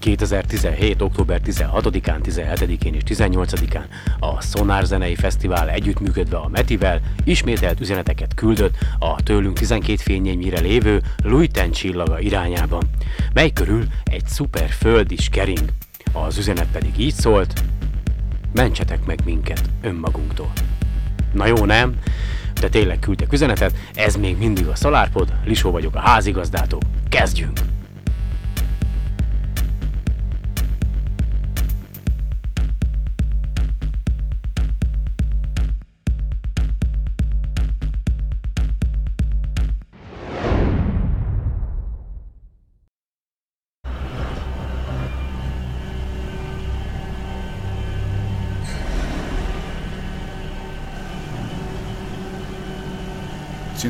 2017. október 16-án, 17-én és 18-án a Sonar Zenei Fesztivál együttműködve a Metivel ismételt üzeneteket küldött a tőlünk 12 fényénymire lévő Luiten csillaga irányába, mely körül egy szuper föld is kering. Az üzenet pedig így szólt, mentsetek meg minket önmagunktól. Na jó, nem? De tényleg küldtek üzenetet, ez még mindig a SolarPod, Lisó vagyok a házigazdától. Kezdjünk!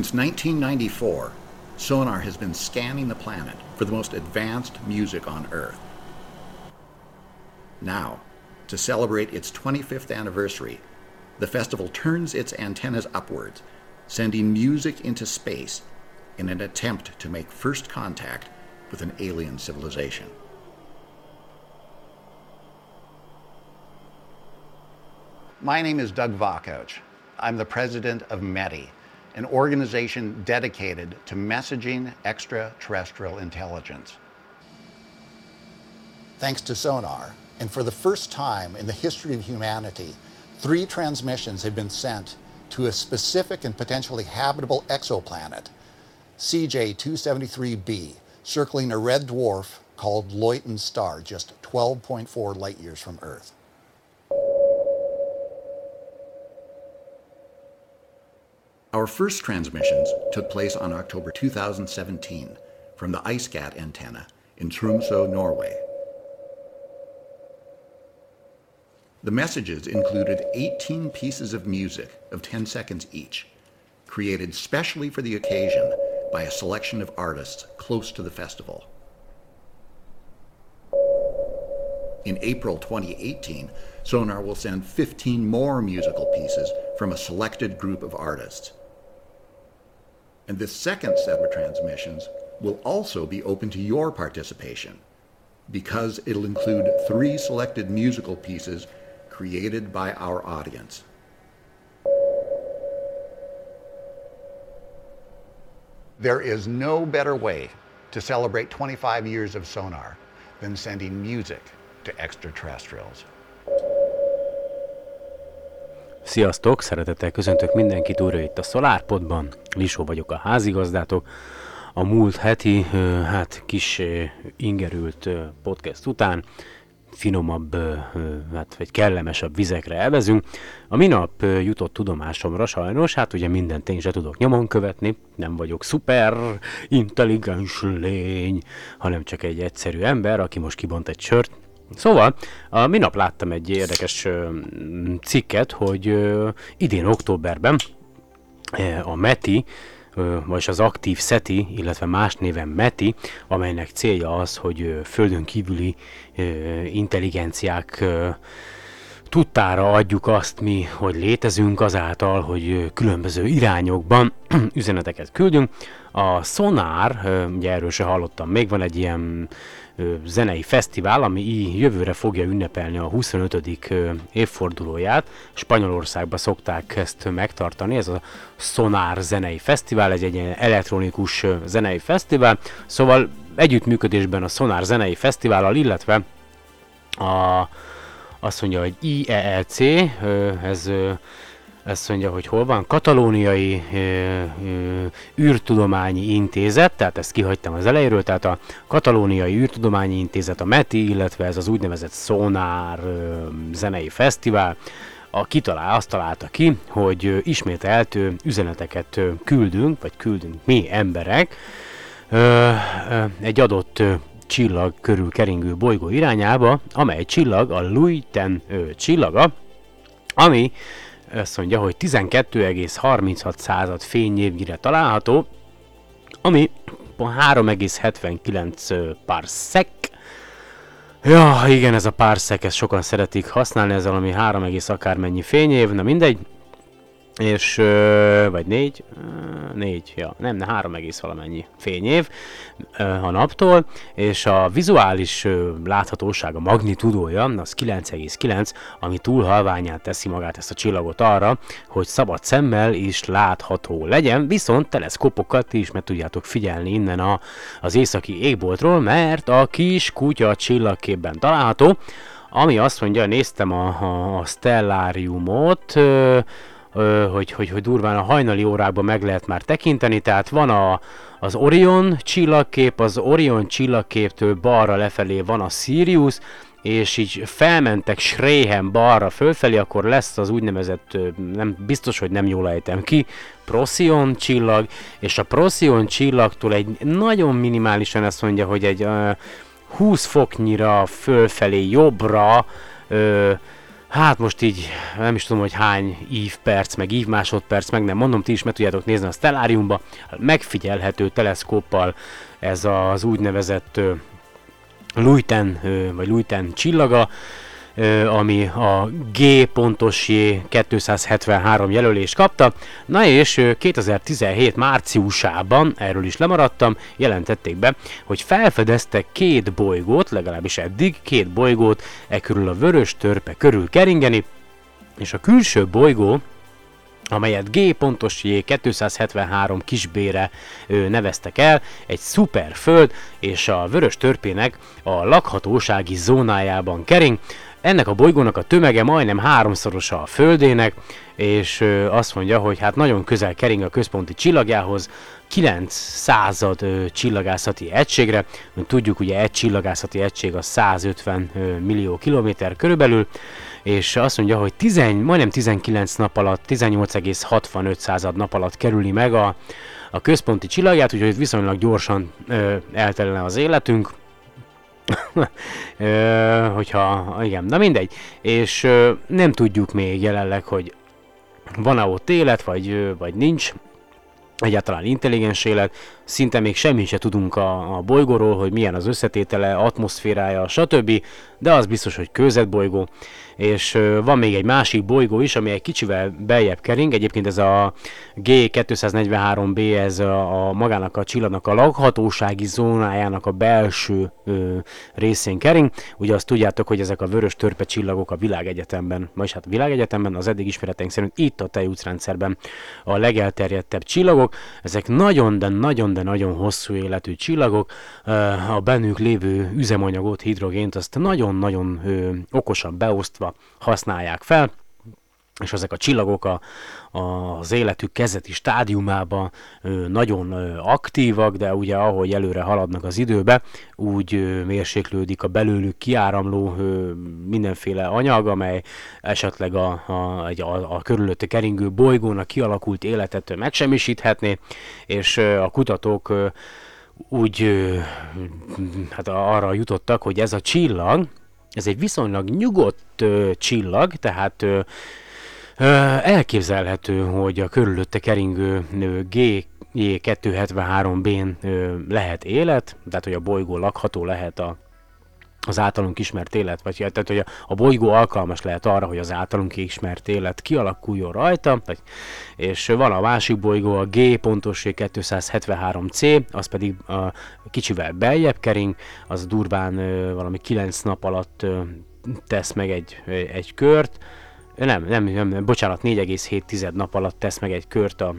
Since 1994, Sonar has been scanning the planet for the most advanced music on Earth. Now, to celebrate its 25th anniversary, the festival turns its antennas upwards, sending music into space in an attempt to make first contact with an alien civilization. My name is Doug Vakouch. I'm the president of METI, an organization dedicated to messaging extraterrestrial intelligence. Thanks to sonar, and for the first time in the history of humanity, three transmissions have been sent to a specific and potentially habitable exoplanet, CJ 273b, circling a red dwarf called Leuchten Star, just 12.4 light years from Earth. Our first transmissions took place on October 2017 from the IceCat antenna in Tromsø, Norway. The messages included 18 pieces of music of 10 seconds each, created specially for the occasion by a selection of artists close to the festival. In April 2018, Sonar will send 15 more musical pieces from a selected group of artists. And this second set of transmissions will also be open to your participation because it'll include three selected musical pieces created by our audience. There is no better way to celebrate 25 years of sonar than sending music to extraterrestrials. Sziasztok, szeretettel köszöntök mindenkit újra itt a SolarPodban. Lisó vagyok a házigazdátok. A múlt heti, hát kis ingerült podcast után finomabb, hát vagy kellemesebb vizekre elvezünk. A minap jutott tudomásomra sajnos, hát ugye mindent én se tudok nyomon követni, nem vagyok szuper intelligens lény, hanem csak egy egyszerű ember, aki most kibont egy sört, Szóval, a minap láttam egy érdekes cikket, hogy idén októberben a METI, vagy az aktív SETI, illetve más néven METI, amelynek célja az, hogy földön kívüli intelligenciák tudtára adjuk azt mi, hogy létezünk azáltal, hogy különböző irányokban üzeneteket küldünk. A Sonar, ugye erről se hallottam, még van egy ilyen zenei fesztivál, ami jövőre fogja ünnepelni a 25. évfordulóját. Spanyolországban szokták ezt megtartani, ez a Sonar zenei fesztivál, egy ilyen elektronikus zenei fesztivál, szóval együttműködésben a Sonar zenei fesztivállal, illetve a, azt mondja, hogy IELC, ez ezt mondja, hogy hol van, Katalóniai ö, ö, űrtudományi intézet, tehát ezt kihagytam az elejéről, tehát a Katalóniai űrtudományi intézet, a METI, illetve ez az úgynevezett Sonar ö, zenei fesztivál, a kitalál, azt találta ki, hogy ismételtő üzeneteket küldünk, vagy küldünk mi emberek egy adott csillag körül keringő bolygó irányába, amely csillag a Luiten csillaga, ami azt mondja, hogy 12,36 század fényévnyire található, ami 3,79 parsec. Ja, igen, ez a parsec, ezt sokan szeretik használni, ez valami 3, akármennyi fényév, na mindegy. És, vagy négy, négy, ja, nem, ne, három egész valamennyi fényév a naptól, és a vizuális láthatóság, a magnitudója, az 9,9, ami túl halványát teszi magát ezt a csillagot arra, hogy szabad szemmel is látható legyen, viszont teleszkopokat ti is meg tudjátok figyelni innen a, az északi égboltról, mert a kis kutya csillagképben található, ami azt mondja, néztem a, a, a stelláriumot, hogy, hogy, hogy durván a hajnali órákban meg lehet már tekinteni, tehát van a, az Orion csillagkép, az Orion csillagképtől balra lefelé van a Sirius, és így felmentek Sréhen balra fölfelé, akkor lesz az úgynevezett, nem, biztos, hogy nem jól ejtem ki, Procyon csillag, és a Procyon csillagtól egy nagyon minimálisan azt mondja, hogy egy uh, 20 foknyira fölfelé jobbra uh, Hát most így nem is tudom, hogy hány ív perc, meg ív másodperc, meg nem mondom, ti is meg tudjátok nézni a Stelláriumba, megfigyelhető teleszkóppal ez az úgynevezett Luyten, uh, vagy Luyten csillaga, ami a G pontos J 273 jelölést kapta. Na és 2017 márciusában, erről is lemaradtam, jelentették be, hogy felfedeztek két bolygót, legalábbis eddig két bolygót e körül a vörös törpe körül keringeni, és a külső bolygó, amelyet G pontos J 273 kisbére neveztek el, egy szuperföld, és a vörös törpének a lakhatósági zónájában kering, ennek a bolygónak a tömege majdnem háromszorosa a Földének, és azt mondja, hogy hát nagyon közel kering a központi csillagjához, 9 század csillagászati egységre, mint tudjuk, ugye egy csillagászati egység a 150 ö, millió kilométer körülbelül, és azt mondja, hogy 10, majdnem 19 nap alatt, 18,65 század nap alatt kerüli meg a, a központi csillagját, úgyhogy viszonylag gyorsan ö, eltelne az életünk, hogyha, igen, na mindegy. És nem tudjuk még jelenleg, hogy van-e ott élet, vagy, vagy nincs egyáltalán intelligens élet, szinte még semmit se tudunk a, a bolygóról, hogy milyen az összetétele, atmoszférája, stb. De az biztos, hogy kőzetbolygó, és van még egy másik bolygó is, ami egy kicsivel beljebb kering, egyébként ez a G243b, ez a, a magának a csillagnak a lakhatósági zónájának a belső ö, részén kering. Ugye azt tudjátok, hogy ezek a vörös törpe csillagok a világegyetemben, vagyis hát a világegyetemben az eddig ismereteink szerint itt a tejúcrendszerben a legelterjedtebb csillagok. Ezek nagyon, de nagyon, de nagyon hosszú életű csillagok. A bennük lévő üzemanyagot, hidrogént, azt nagyon-nagyon okosan beosztva használják fel, és ezek a csillagok a, az életük kezdeti stádiumában nagyon aktívak, de ugye ahogy előre haladnak az időbe, úgy mérséklődik a belőlük kiáramló mindenféle anyag, amely esetleg a, a, a, a körülötte keringő bolygónak kialakult életet megsemmisíthetné, és a kutatók úgy hát arra jutottak, hogy ez a csillag, ez egy viszonylag nyugodt ö, csillag, tehát ö, ö, elképzelhető, hogy a körülötte keringő G 273B-n lehet élet, tehát hogy a bolygó lakható lehet a az általunk ismert élet, vagy tehát, hogy a, a bolygó alkalmas lehet arra, hogy az általunk ismert élet kialakuljon rajta, vagy, és van a másik bolygó, a G pontosség 273C, az pedig a kicsivel beljebb kering, az durván ö, valami 9 nap alatt ö, tesz meg egy, egy kört, nem, nem, nem bocsánat, 4,7 nap alatt tesz meg egy kört a,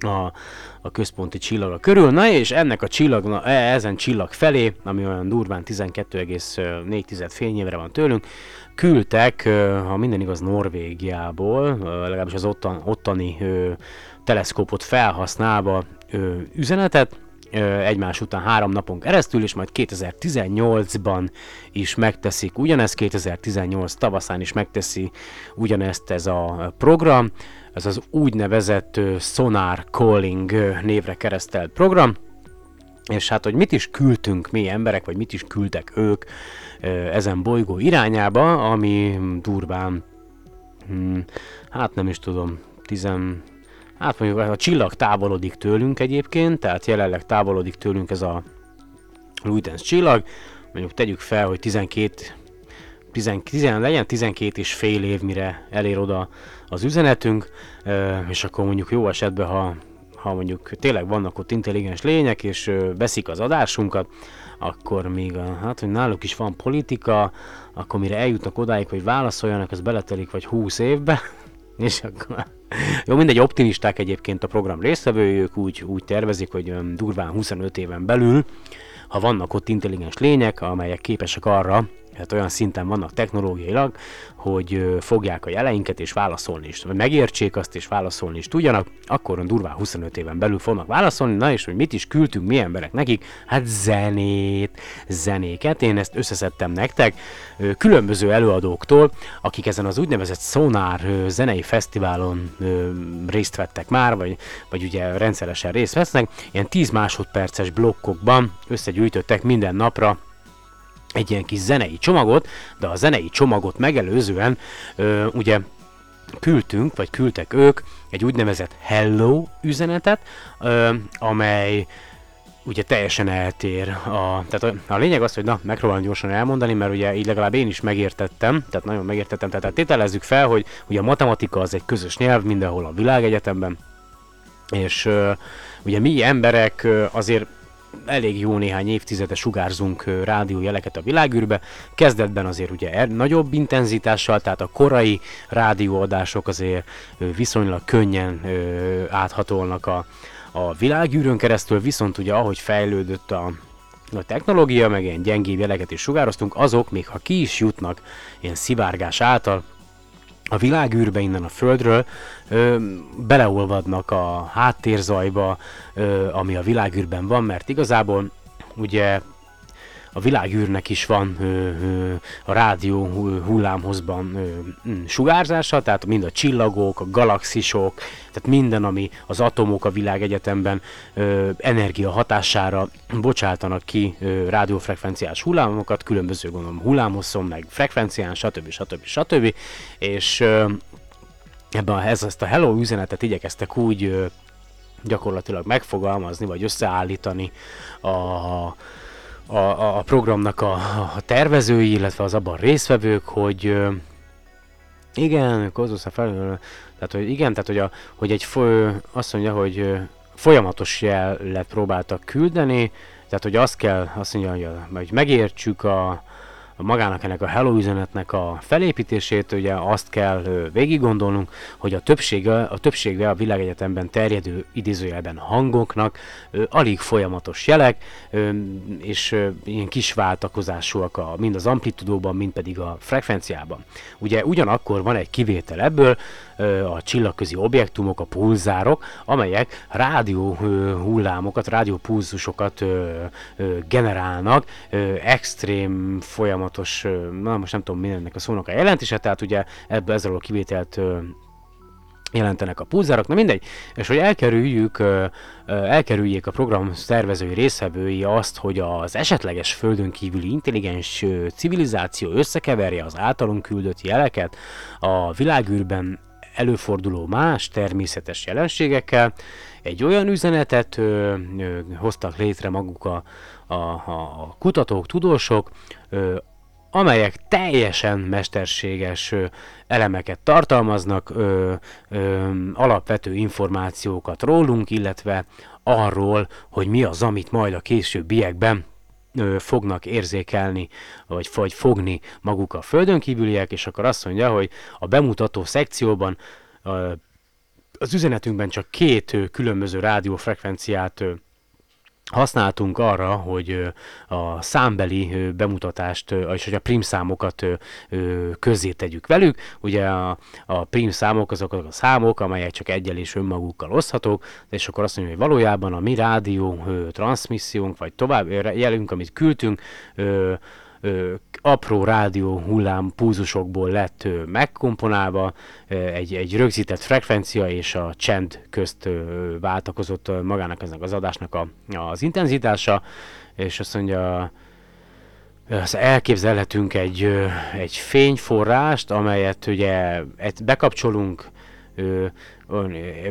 a, a központi csillaga körül. Na és ennek a csillag, e, ezen csillag felé, ami olyan durván 12,4 fényévre van tőlünk, küldtek, ha minden igaz, Norvégiából, legalábbis az ottan, ottani teleszkópot felhasználva üzenetet, egymás után három napon keresztül, és majd 2018-ban is megteszik ugyanezt, 2018 tavaszán is megteszi ugyanezt ez a program, ez az úgynevezett Sonar Calling névre keresztelt program, és hát, hogy mit is küldtünk mi emberek, vagy mit is küldtek ők ezen bolygó irányába, ami durván, hmm, hát nem is tudom, tizen, hát mondjuk a csillag távolodik tőlünk egyébként, tehát jelenleg távolodik tőlünk ez a Luitens csillag, mondjuk tegyük fel, hogy 12 10, 10, legyen 12 és fél év, mire elér oda az üzenetünk, és akkor mondjuk jó esetben, ha, ha mondjuk tényleg vannak ott intelligens lények, és veszik az adásunkat, akkor még a, hát, hogy náluk is van politika, akkor mire eljutnak odáig, hogy válaszoljanak, az beletelik vagy 20 évbe, és akkor... Jó, mindegy, optimisták egyébként a program résztvevői, ők úgy, úgy tervezik, hogy durván 25 éven belül, ha vannak ott intelligens lények, amelyek képesek arra, hát olyan szinten vannak technológiailag, hogy fogják a jeleinket és válaszolni is, megértsék azt és válaszolni is tudjanak, akkor durván 25 éven belül fognak válaszolni, na és hogy mit is küldtünk mi emberek nekik? Hát zenét, zenéket, én ezt összeszedtem nektek, különböző előadóktól, akik ezen az úgynevezett Sonar zenei fesztiválon részt vettek már, vagy, vagy ugye rendszeresen részt vesznek, ilyen 10 másodperces blokkokban összegyűjtöttek minden napra egy ilyen kis zenei csomagot, de a zenei csomagot megelőzően ö, ugye küldtünk, vagy küldtek ők egy úgynevezett hello üzenetet, ö, amely ugye teljesen eltér. A, tehát a, a lényeg az, hogy na, megpróbálom gyorsan elmondani, mert ugye így legalább én is megértettem, tehát nagyon megértettem, tehát tételezzük fel, hogy ugye a matematika az egy közös nyelv mindenhol a világegyetemben, és ö, ugye mi emberek ö, azért elég jó néhány évtizede sugárzunk rádiójeleket a világűrbe. Kezdetben azért ugye er, nagyobb intenzitással, tehát a korai rádióadások azért viszonylag könnyen áthatolnak a, a világűrön keresztül, viszont ugye ahogy fejlődött a, a technológia, meg ilyen gyengébb jeleket is sugároztunk, azok még ha ki is jutnak ilyen szivárgás által, a világűrbe innen a Földről ö, beleolvadnak a háttérzajba, ö, ami a világűrben van, mert igazából ugye a világűrnek is van ö, ö, a rádió hullámhozban ö, sugárzása, tehát mind a csillagok, a galaxisok, tehát minden, ami az atomok a világegyetemben ö, energia hatására bocsátanak ki ö, rádiófrekvenciás hullámokat, különböző gondolom hullámhosszon, meg frekvencián, stb. stb. stb. És ö, ebben ez, ezt a hello üzenetet igyekeztek úgy ö, gyakorlatilag megfogalmazni, vagy összeállítani a, a a, a, a programnak a, a tervezői, illetve az abban résztvevők, hogy igen, Kozosza fel, tehát hogy igen, tehát hogy, a, hogy egy fő, azt mondja, hogy folyamatos jelet próbáltak küldeni, tehát hogy azt kell, azt mondja, a, hogy megértsük a, magának ennek a hello üzenetnek a felépítését, ugye azt kell végig gondolnunk, hogy a többsége, a többsége a világegyetemben terjedő idézőjelben hangoknak alig folyamatos jelek, és ilyen kis váltakozásúak a, mind az amplitudóban, mind pedig a frekvenciában. Ugye ugyanakkor van egy kivétel ebből, a csillagközi objektumok, a pulzárok, amelyek rádió hullámokat, rádiópulzusokat generálnak, extrém folyamatos, na most nem tudom mindennek a szónak a jelentése, tehát ugye ebből ezzel a kivételt jelentenek a pulzárok, na mindegy, és hogy elkerüljük, elkerüljék a program szervezői részvevői azt, hogy az esetleges földön kívüli intelligens civilizáció összekeverje az általunk küldött jeleket a világűrben előforduló más természetes jelenségekkel. Egy olyan üzenetet ö, ö, hoztak létre maguk a, a, a kutatók, tudósok, ö, amelyek teljesen mesterséges ö, elemeket tartalmaznak, ö, ö, alapvető információkat rólunk, illetve arról, hogy mi az, amit majd a későbbiekben fognak érzékelni, vagy, vagy fogni maguk a földön kívüliek, és akkor azt mondja, hogy a bemutató szekcióban az üzenetünkben csak két különböző rádiófrekvenciát használtunk arra, hogy a számbeli bemutatást, és hogy a prim számokat közé tegyük velük. Ugye a, a prim számok azok a számok, amelyek csak egyel és önmagukkal oszthatók, és akkor azt mondja, hogy valójában a mi rádió transmissziónk, vagy tovább jelünk, amit küldtünk, apró rádió hullám púzusokból lett megkomponálva, egy, egy rögzített frekvencia és a csend közt váltakozott magának eznek az adásnak a, az intenzitása, és azt mondja, azt elképzelhetünk egy, egy fényforrást, amelyet ugye bekapcsolunk ö, ö,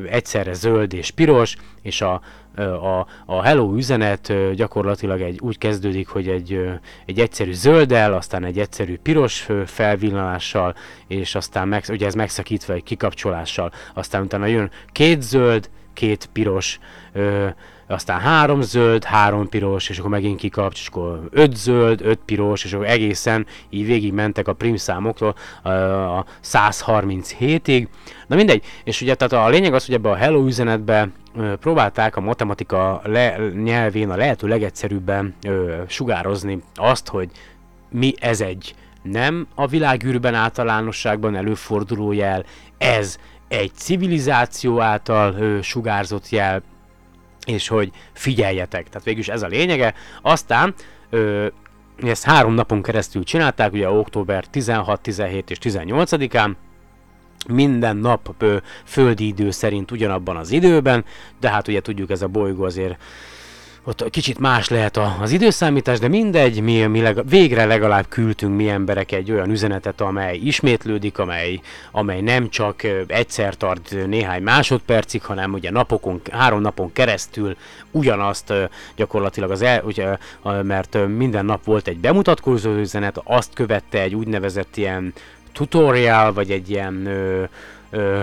egyszerre zöld és piros, és a, a, a hello üzenet gyakorlatilag egy, úgy kezdődik, hogy egy, egy egyszerű zölddel, aztán egy egyszerű piros felvillanással, és aztán meg, ugye ez megszakítva egy kikapcsolással, aztán utána jön két zöld, két piros, ö, aztán három zöld, három piros, és akkor megint kikapcs, és akkor öt zöld, öt piros, és akkor egészen így végig mentek a prim számoktól a 137-ig. Na mindegy, és ugye tehát a lényeg az, hogy ebbe a hello üzenetbe próbálták a matematika le, nyelvén a lehető legegyszerűbben ö, sugározni azt, hogy mi ez egy nem a világűrben általánosságban előforduló jel, ez egy civilizáció által ö, sugárzott jel, és hogy figyeljetek. Tehát végülis ez a lényege. Aztán ö, ezt három napon keresztül csinálták, ugye október 16, 17 és 18-án, minden nap ö, földi idő szerint ugyanabban az időben, de hát ugye tudjuk ez a bolygó azért ott kicsit más lehet a, az időszámítás, de mindegy, mi, mi leg, végre legalább küldtünk mi emberek egy olyan üzenetet, amely ismétlődik, amely, amely nem csak egyszer tart néhány másodpercig, hanem ugye napokon, három napon keresztül ugyanazt gyakorlatilag az el, ugye, mert minden nap volt egy bemutatkozó üzenet, azt követte egy úgynevezett ilyen tutorial, vagy egy ilyen ö, ö,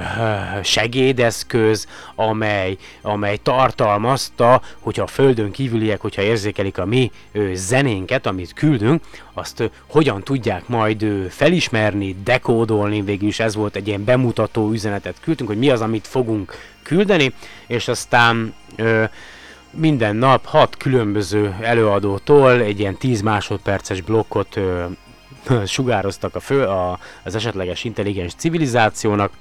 segédeszköz, amely, amely tartalmazta, hogyha a földön kívüliek, hogyha érzékelik a mi ö, zenénket, amit küldünk, azt ö, hogyan tudják majd ö, felismerni, dekódolni, végül is ez volt egy ilyen bemutató üzenetet küldtünk, hogy mi az, amit fogunk küldeni, és aztán ö, minden nap hat különböző előadótól egy ilyen 10 másodperces blokkot ö, sugároztak a fő, a, az esetleges intelligens civilizációnak,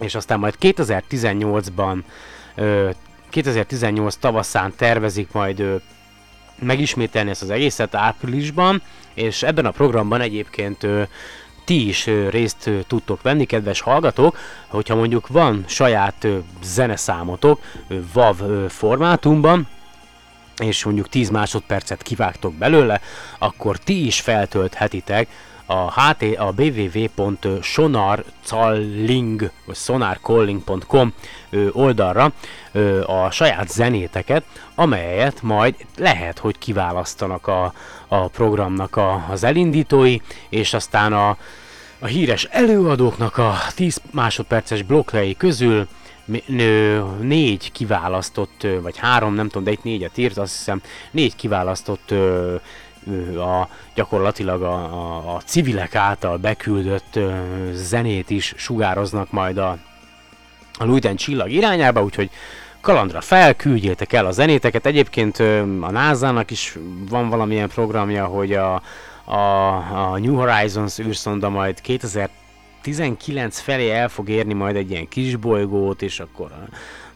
és aztán majd 2018-ban, 2018 tavaszán tervezik majd megismételni ezt az egészet áprilisban, és ebben a programban egyébként ti is részt tudtok venni, kedves hallgatók, hogyha mondjuk van saját zeneszámotok WAV formátumban, és mondjuk 10 másodpercet kivágtok belőle, akkor ti is feltölthetitek a, HT, a www.sonarcalling vagy sonarcalling.com oldalra a saját zenéteket, amelyet majd lehet, hogy kiválasztanak a, a programnak a, az elindítói, és aztán a, a híres előadóknak a 10 másodperces blokkjai közül négy kiválasztott, vagy három, nem tudom, de itt négyet írt, azt hiszem, négy kiválasztott a, gyakorlatilag a, a, a civilek által beküldött zenét is sugároznak majd a, a Lújten csillag irányába, úgyhogy kalandra fel, küldjétek el a zenéteket. Egyébként a NASA-nak is van valamilyen programja, hogy a, a, a New Horizons űrszonda majd 2000 19 felé el fog érni majd egy ilyen kis bolygót, és akkor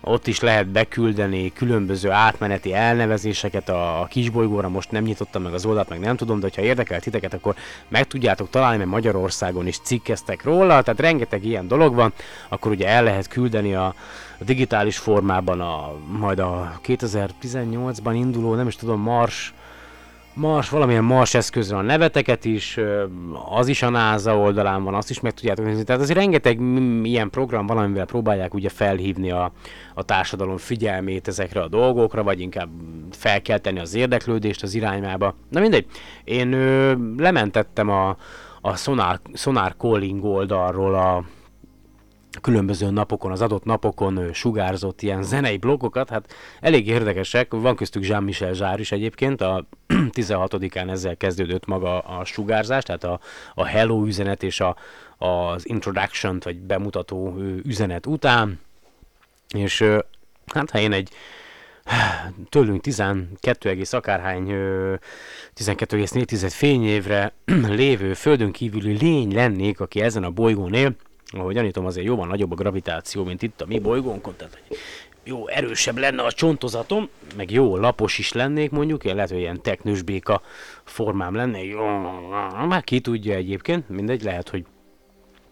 ott is lehet beküldeni különböző átmeneti elnevezéseket. A, a kisbolygóra, most nem nyitottam meg az oldalt, meg nem tudom, de ha érdekel titeket, akkor meg tudjátok találni, mert Magyarországon is cikkeztek róla, tehát rengeteg ilyen dolog van, akkor ugye el lehet küldeni a, a digitális formában a, majd a 2018-ban induló, nem is tudom, Mars Mars, valamilyen Mars eszközre a neveteket is, az is a NASA oldalán van, azt is meg tudjátok nézni. Tehát azért rengeteg ilyen program van, amivel próbálják ugye felhívni a, a társadalom figyelmét ezekre a dolgokra, vagy inkább felkelteni az érdeklődést az irányába. Na mindegy, én ö, lementettem a, a Sonar, Sonar Calling oldalról a, különböző napokon, az adott napokon sugárzott ilyen zenei blogokat, hát elég érdekesek, van köztük Jean-Michel Zsár is egyébként, a 16-án ezzel kezdődött maga a sugárzás, tehát a, a hello üzenet és a, az introduction vagy bemutató üzenet után, és hát ha én egy tőlünk 12, akárhány 12,4 fényévre lévő földön kívüli lény lennék, aki ezen a bolygón él, ahogy gyanítom, azért jóval nagyobb a gravitáció, mint itt a mi bolygónkon, tehát jó erősebb lenne a csontozatom, meg jó lapos is lennék mondjuk, én lehet, hogy ilyen teknős béka formám lenne, jó, már ki tudja egyébként, mindegy, lehet, hogy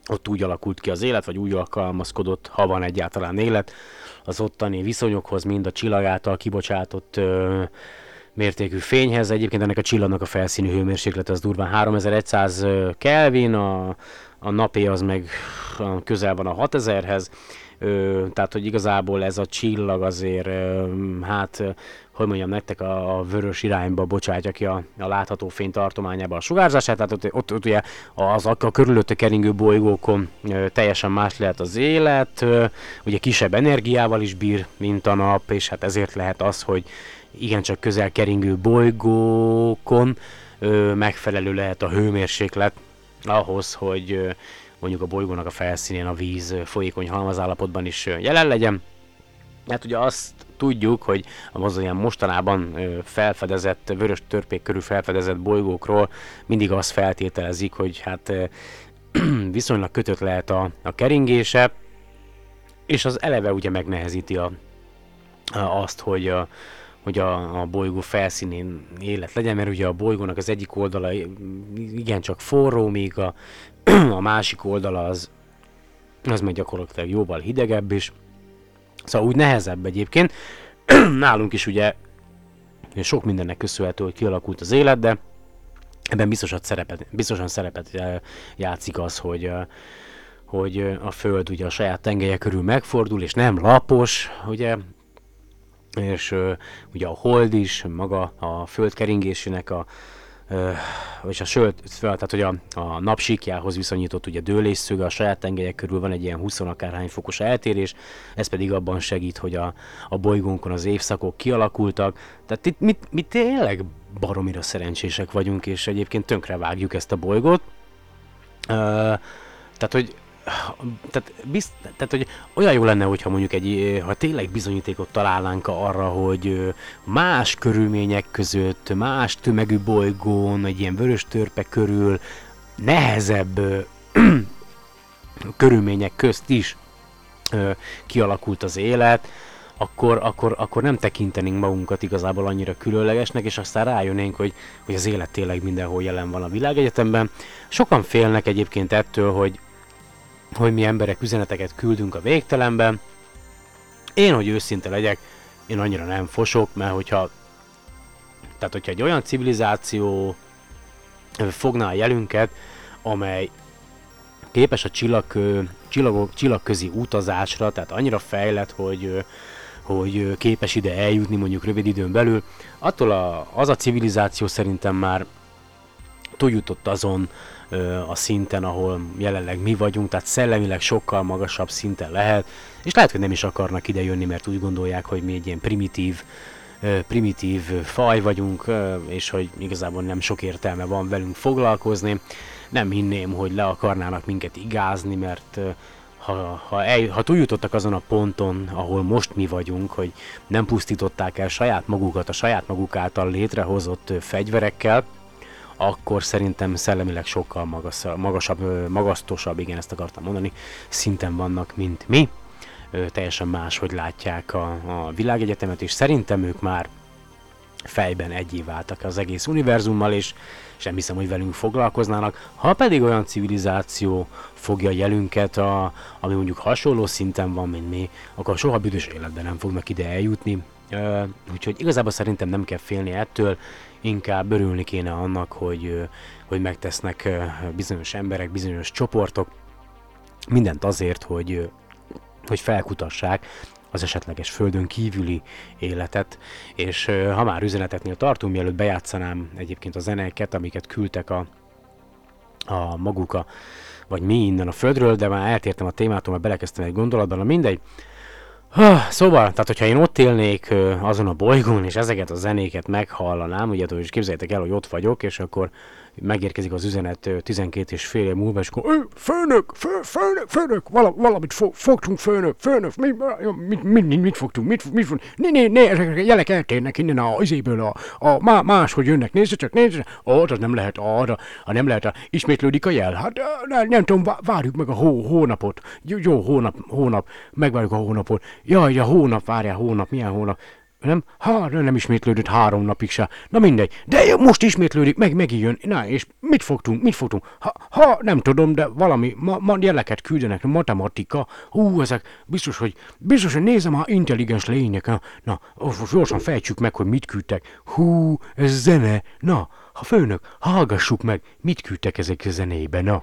ott úgy alakult ki az élet, vagy úgy alkalmazkodott, ha van egyáltalán élet, az ottani viszonyokhoz, mind a csillag által kibocsátott ö, mértékű fényhez. Egyébként ennek a csillagnak a felszíni hőmérséklet az durván 3100 Kelvin, a, a napé az meg közel van a 6000-hez. Ö, tehát, hogy igazából ez a csillag azért, hát, hogy mondjam nektek, a, a vörös irányba bocsátja ki a, a látható fény tartományába a sugárzását, tehát ott, ott, ott ugye az a körülötte keringő bolygókon ö, teljesen más lehet az élet, ö, ugye kisebb energiával is bír, mint a nap, és hát ezért lehet az, hogy igencsak közel keringő bolygókon ö, megfelelő lehet a hőmérséklet ahhoz, hogy mondjuk a bolygónak a felszínén a víz folyékony halmazállapotban is jelen legyen. Hát ugye azt tudjuk, hogy az olyan mostanában felfedezett, vörös törpék körül felfedezett bolygókról mindig azt feltételezik, hogy hát viszonylag kötött lehet a, a keringése, és az eleve ugye megnehezíti a, a, azt, hogy a, hogy a, a bolygó felszínén élet legyen, mert ugye a bolygónak az egyik oldala igencsak forró, míg a, a másik oldala az, az meg gyakorlatilag jóval hidegebb is. Szóval úgy nehezebb egyébként. Nálunk is ugye sok mindennek köszönhető, hogy kialakult az élet, de ebben biztosan szerepet, biztosan szerepet játszik az, hogy, hogy a Föld ugye a saját tengelye körül megfordul, és nem lapos, ugye, és ugye a hold is, maga a Föld keringésének a és a sölt, tehát hogy a, a napsíkjához viszonyított ugye dőlésszöge a saját tengelyek körül van egy ilyen 20 akárhány fokos eltérés, ez pedig abban segít, hogy a, a bolygónkon az évszakok kialakultak, tehát itt mi, mi tényleg baromira szerencsések vagyunk, és egyébként tönkre vágjuk ezt a bolygót. Uh, tehát, hogy tehát, bizt, tehát, hogy olyan jó lenne, hogyha mondjuk egy, ha tényleg bizonyítékot találnánk arra, hogy más körülmények között, más tömegű bolygón, egy ilyen vörös törpe körül nehezebb körülmények közt is kialakult az élet, akkor, akkor, akkor nem tekintenénk magunkat igazából annyira különlegesnek, és aztán rájönnénk, hogy, hogy az élet tényleg mindenhol jelen van a világegyetemben. Sokan félnek egyébként ettől, hogy, hogy mi emberek üzeneteket küldünk a végtelenben. Én, hogy őszinte legyek, én annyira nem fosok, mert hogyha tehát hogyha egy olyan civilizáció fogná a jelünket, amely képes a csillag, csillagok, csillagközi utazásra, tehát annyira fejlett, hogy, hogy képes ide eljutni mondjuk rövid időn belül, attól a, az a civilizáció szerintem már túljutott azon, a szinten, ahol jelenleg mi vagyunk, tehát szellemileg sokkal magasabb szinten lehet, és lehet, hogy nem is akarnak ide jönni, mert úgy gondolják, hogy mi egy ilyen primitív, primitív faj vagyunk, és hogy igazából nem sok értelme van velünk foglalkozni. Nem hinném, hogy le akarnának minket igázni, mert ha, ha, el, ha túljutottak azon a ponton, ahol most mi vagyunk, hogy nem pusztították el saját magukat a saját maguk által létrehozott fegyverekkel, akkor szerintem szellemileg sokkal magas, magasabb, magasztosabb, igen, ezt akartam mondani, szinten vannak, mint mi. Ö, teljesen más, hogy látják a, a világegyetemet, és szerintem ők már fejben egyé váltak az egész univerzummal, és sem hiszem, hogy velünk foglalkoznának. Ha pedig olyan civilizáció fogja jelünket, a, ami mondjuk hasonló szinten van, mint mi, akkor soha büdös életben nem fognak ide eljutni. Uh, úgyhogy igazából szerintem nem kell félni ettől, inkább örülni kéne annak, hogy, hogy megtesznek bizonyos emberek, bizonyos csoportok mindent azért, hogy, hogy felkutassák az esetleges földön kívüli életet, és ha már üzeneteknél tartunk, mielőtt bejátszanám egyébként a zenéket, amiket küldtek a, a maguk a, vagy mi innen a földről, de már eltértem a témától, mert belekezdtem egy gondolatban, na mindegy, Szóval, tehát hogyha én ott élnék azon a bolygón, és ezeket a zenéket meghallanám, ugye, és képzeljétek el, hogy ott vagyok, és akkor megérkezik az üzenet 12 és fél év múlva, és akkor főnök, fő, főnök, főnök, vala, valamit fo, fogtunk, főnök, főnök, mi, mit, mit, mit, mit fogtunk, mit, mit, mit ne, ne, ne, ezek a jelek eltérnek innen a izéből, a, a má, máshogy jönnek, nézd csak, nézd csak, arra nem lehet, arra, a nem lehet, a, ismétlődik a jel, hát nem, nem tudom, várjuk meg a hó, hónapot, jó, jó hónap, hónap, megvárjuk a hónapot, jaj, a hónap, várjál, hónap, milyen hónap, nem, ha, nem ismétlődött három napig se. Na mindegy, de most ismétlődik, meg megint jön. Na, és mit fogtunk, mit fogtunk? Ha, ha nem tudom, de valami, ma, ma jeleket küldenek, matematika. Hú, ezek biztos, hogy, biztos, hogy nézem, ha intelligens lények. Na, na gyorsan fejtsük meg, hogy mit küldtek. Hú, ez zene. Na, ha főnök, hallgassuk meg, mit küldtek ezek a zenébe, na.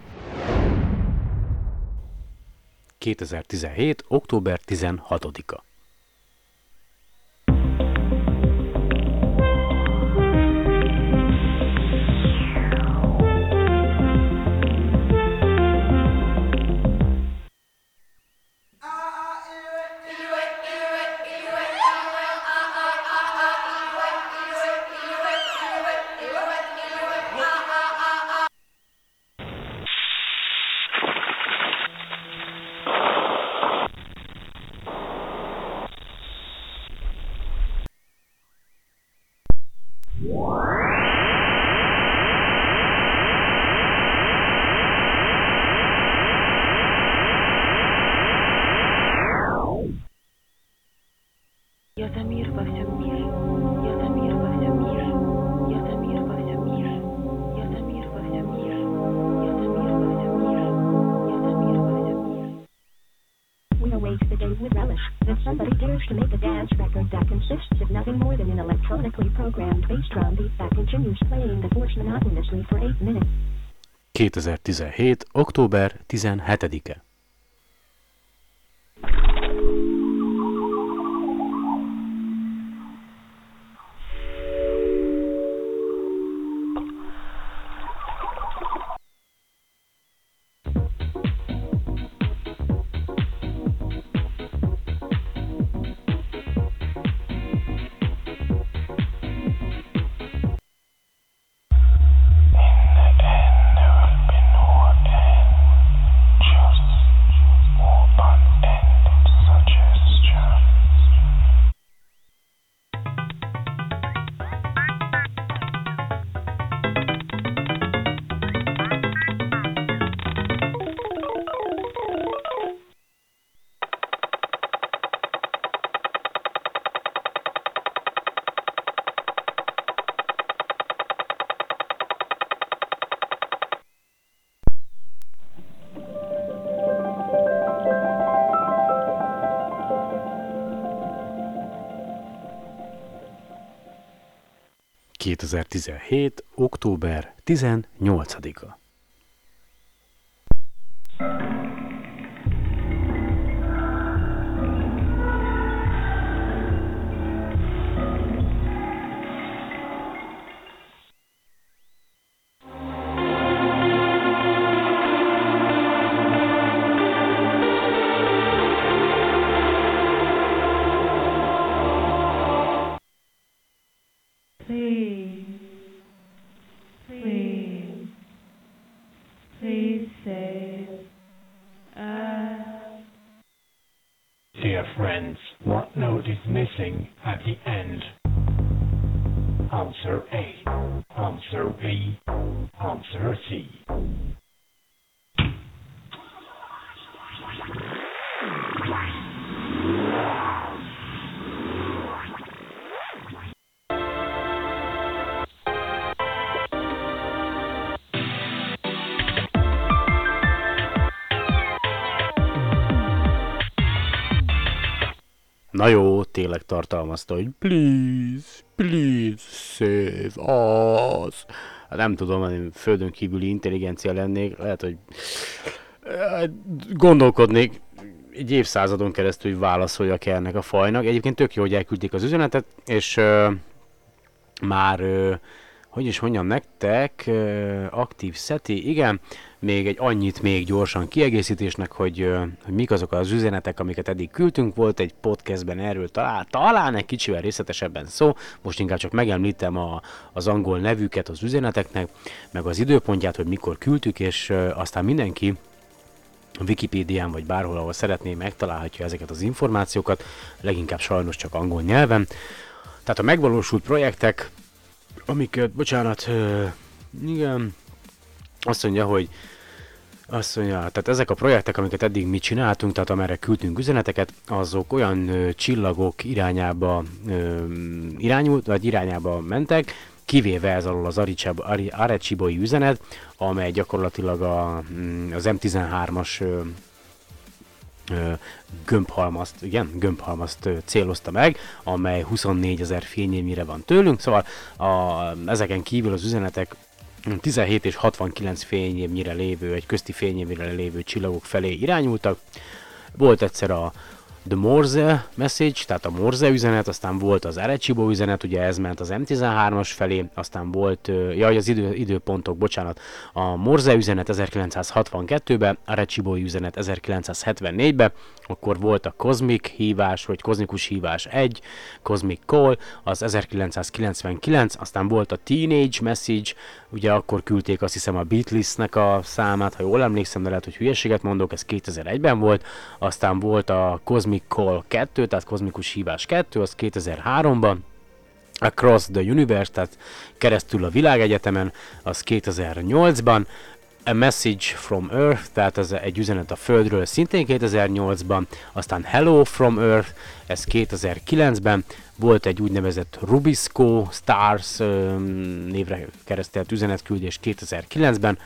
2017. október 16-a. 2017. október 17-e. 2017. október 18-a. Tartalmazta, hogy please, please, save us. Hát nem tudom, én földön kívüli intelligencia lennék, lehet, hogy hát gondolkodnék egy évszázadon keresztül, hogy válaszoljak ennek a fajnak. Egyébként tök jó, hogy elküldték az üzenetet, és uh, már uh, hogy is mondjam nektek, aktív szeti, igen, még egy annyit még gyorsan kiegészítésnek, hogy, hogy mik azok az üzenetek, amiket eddig küldtünk, volt egy podcastben erről talán, talán egy kicsivel részletesebben szó, most inkább csak megemlítem a, az angol nevüket az üzeneteknek, meg az időpontját, hogy mikor küldtük, és aztán mindenki Wikipédián vagy bárhol, ahol szeretné, megtalálhatja ezeket az információkat, leginkább sajnos csak angol nyelven. Tehát a megvalósult projektek, amiket, bocsánat, igen, azt mondja, hogy Azt mondja, tehát ezek a projektek, amiket eddig mi csináltunk, tehát amerre küldtünk üzeneteket, azok olyan ö, csillagok irányába ö, irányult, vagy irányába mentek, kivéve ez alól az Areciboi üzenet, amely gyakorlatilag a, mm, az M13-as ö, ö, gömbhalmazt, igen, gömbhalmazt célozta meg, amely 24 ezer fényévnyire van tőlünk, szóval a, ezeken kívül az üzenetek 17 és 69 fényévnyire lévő, egy közti fényévnyire lévő csillagok felé irányultak. Volt egyszer a The Morse message, tehát a Morse üzenet, aztán volt az Arecibo üzenet, ugye ez ment az M13-as felé, aztán volt, jaj, az idő, időpontok, bocsánat, a Morse üzenet 1962-ben, Arecibo üzenet 1974-ben, akkor volt a Cosmic hívás, vagy kozmikus hívás 1, Cosmic Call, az 1999, aztán volt a Teenage Message, ugye akkor küldték azt hiszem a Beatlesnek a számát, ha jól emlékszem, de lehet, hogy hülyeséget mondok, ez 2001-ben volt, aztán volt a Cosmic Call 2, tehát kozmikus hívás 2, az 2003-ban, Across the Universe, tehát keresztül a világegyetemen, az 2008-ban, A Message from Earth, tehát ez egy üzenet a Földről szintén 2008-ban, aztán Hello from Earth, ez 2009-ben, volt egy úgynevezett Rubisco Stars névre keresztelt üzenetküldés 2009-ben,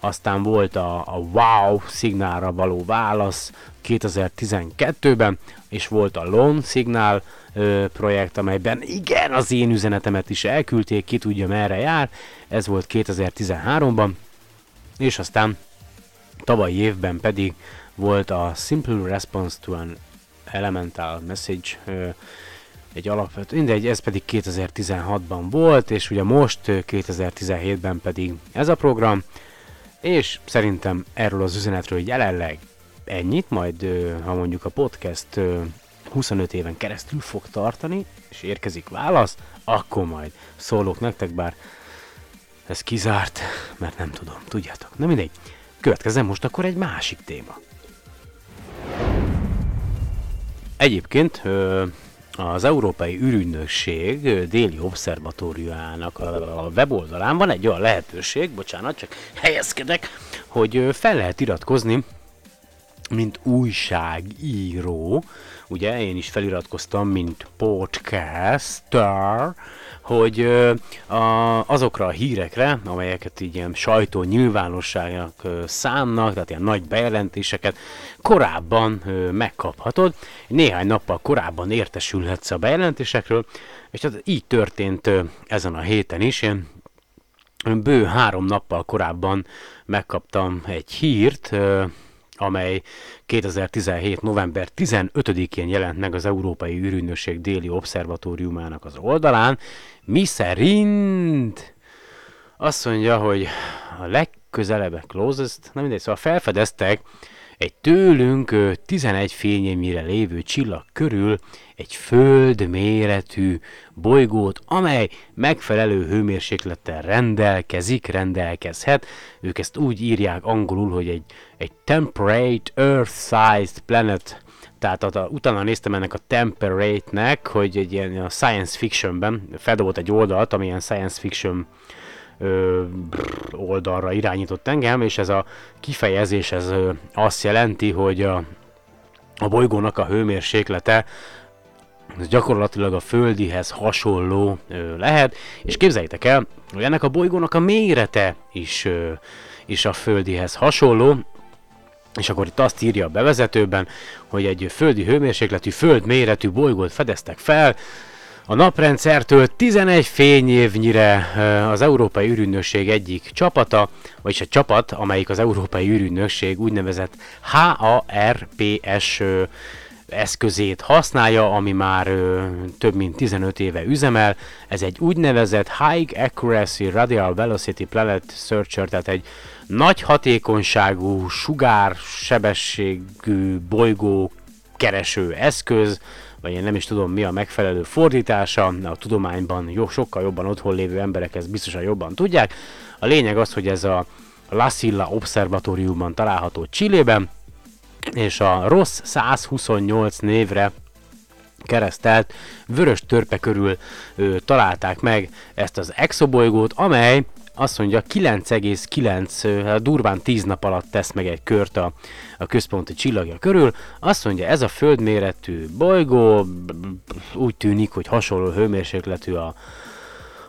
aztán volt a, a Wow szignálra való válasz 2012-ben, és volt a Lone Signal ö, projekt, amelyben igen, az én üzenetemet is elküldték, ki tudja merre jár, ez volt 2013-ban, és aztán tavalyi évben pedig volt a Simple Response to an Elemental Message, ö, egy alapvető, mindegy, ez pedig 2016-ban volt, és ugye most ö, 2017-ben pedig ez a program, és szerintem erről az üzenetről jelenleg ennyit, majd ha mondjuk a podcast ö, 25 éven keresztül fog tartani, és érkezik válasz, akkor majd szólok nektek, bár ez kizárt, mert nem tudom, tudjátok. Na mindegy, következzen most akkor egy másik téma. Egyébként az Európai űrügynökség déli obszervatóriumának a weboldalán van egy olyan lehetőség, bocsánat, csak helyezkedek, hogy fel lehet iratkozni, mint újságíró, ugye én is feliratkoztam, mint podcaster, hogy a, azokra a hírekre, amelyeket így ilyen sajtó nyilvánosságnak ö, szánnak, tehát ilyen nagy bejelentéseket korábban megkaphatod. Néhány nappal korábban értesülhetsz a bejelentésekről, és tehát így történt ezen a héten is. Én bő három nappal korábban megkaptam egy hírt, amely 2017. november 15-én jelent meg az Európai űrügynökség déli obszervatóriumának az oldalán, mi szerint azt mondja, hogy a legközelebb closest, nem mindegy, szóval felfedeztek egy tőlünk ö, 11 fényévnyire lévő csillag körül egy föld méretű bolygót, amely megfelelő hőmérséklettel rendelkezik, rendelkezhet. Ők ezt úgy írják angolul, hogy egy, egy temperate Earth-sized planet, tehát a, a, utána néztem ennek a Temperate-nek, hogy egy ilyen a science fictionben feldobott egy oldalt, ami ilyen science fiction ö, oldalra irányított engem, és ez a kifejezés ez ö, azt jelenti, hogy a, a bolygónak a hőmérséklete ez gyakorlatilag a földihez hasonló ö, lehet, és képzeljétek el, hogy ennek a bolygónak a mérete is, ö, is a földihez hasonló, és akkor itt azt írja a bevezetőben, hogy egy földi hőmérsékletű, földméretű bolygót fedeztek fel, a naprendszertől 11 fényévnyire az Európai űrügynökség egyik csapata, vagyis egy csapat, amelyik az Európai űrügynökség úgynevezett HARPS eszközét használja, ami már ö, több mint 15 éve üzemel. Ez egy úgynevezett High Accuracy Radial Velocity Planet Searcher, tehát egy nagy hatékonyságú, sugársebességű bolygó kereső eszköz, vagy én nem is tudom mi a megfelelő fordítása, a tudományban jó, sokkal jobban otthon lévő emberek ezt biztosan jobban tudják. A lényeg az, hogy ez a La Silla Observatóriumban található Csillében, és a Ross 128 névre keresztelt vörös törpe körül ö, találták meg ezt az exobolygót, amely azt mondja 9,9, hát durván 10 nap alatt tesz meg egy kört a, a központi csillagja körül. Azt mondja, ez a földméretű bolygó úgy tűnik, hogy hasonló hőmérsékletű a,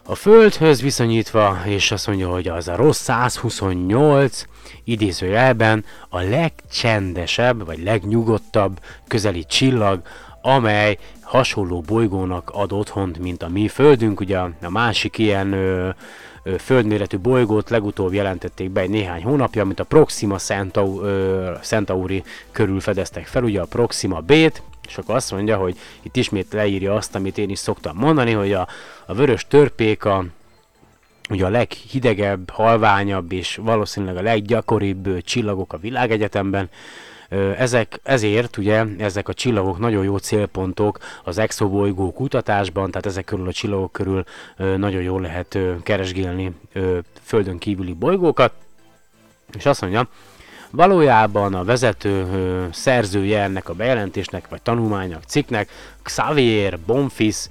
a Földhöz viszonyítva, és azt mondja, hogy az a rossz 128 idézőjelben a legcsendesebb, vagy legnyugodtabb közeli csillag, amely hasonló bolygónak ad otthont, mint a mi Földünk. Ugye a másik ilyen ö, földméretű bolygót legutóbb jelentették be egy néhány hónapja, amit a Proxima Centauri, körül fedeztek fel, ugye a Proxima B-t, és akkor azt mondja, hogy itt ismét leírja azt, amit én is szoktam mondani, hogy a, a vörös törpéka, ugye a leghidegebb, halványabb és valószínűleg a leggyakoribb csillagok a világegyetemben, ezek, ezért ugye ezek a csillagok nagyon jó célpontok az exobolygó kutatásban, tehát ezek körül a csillagok körül nagyon jól lehet keresgélni földön kívüli bolygókat, és azt mondja, Valójában a vezető ö, szerzője ennek a bejelentésnek, vagy tanulmánynak, cikknek, Xavier Bonfils,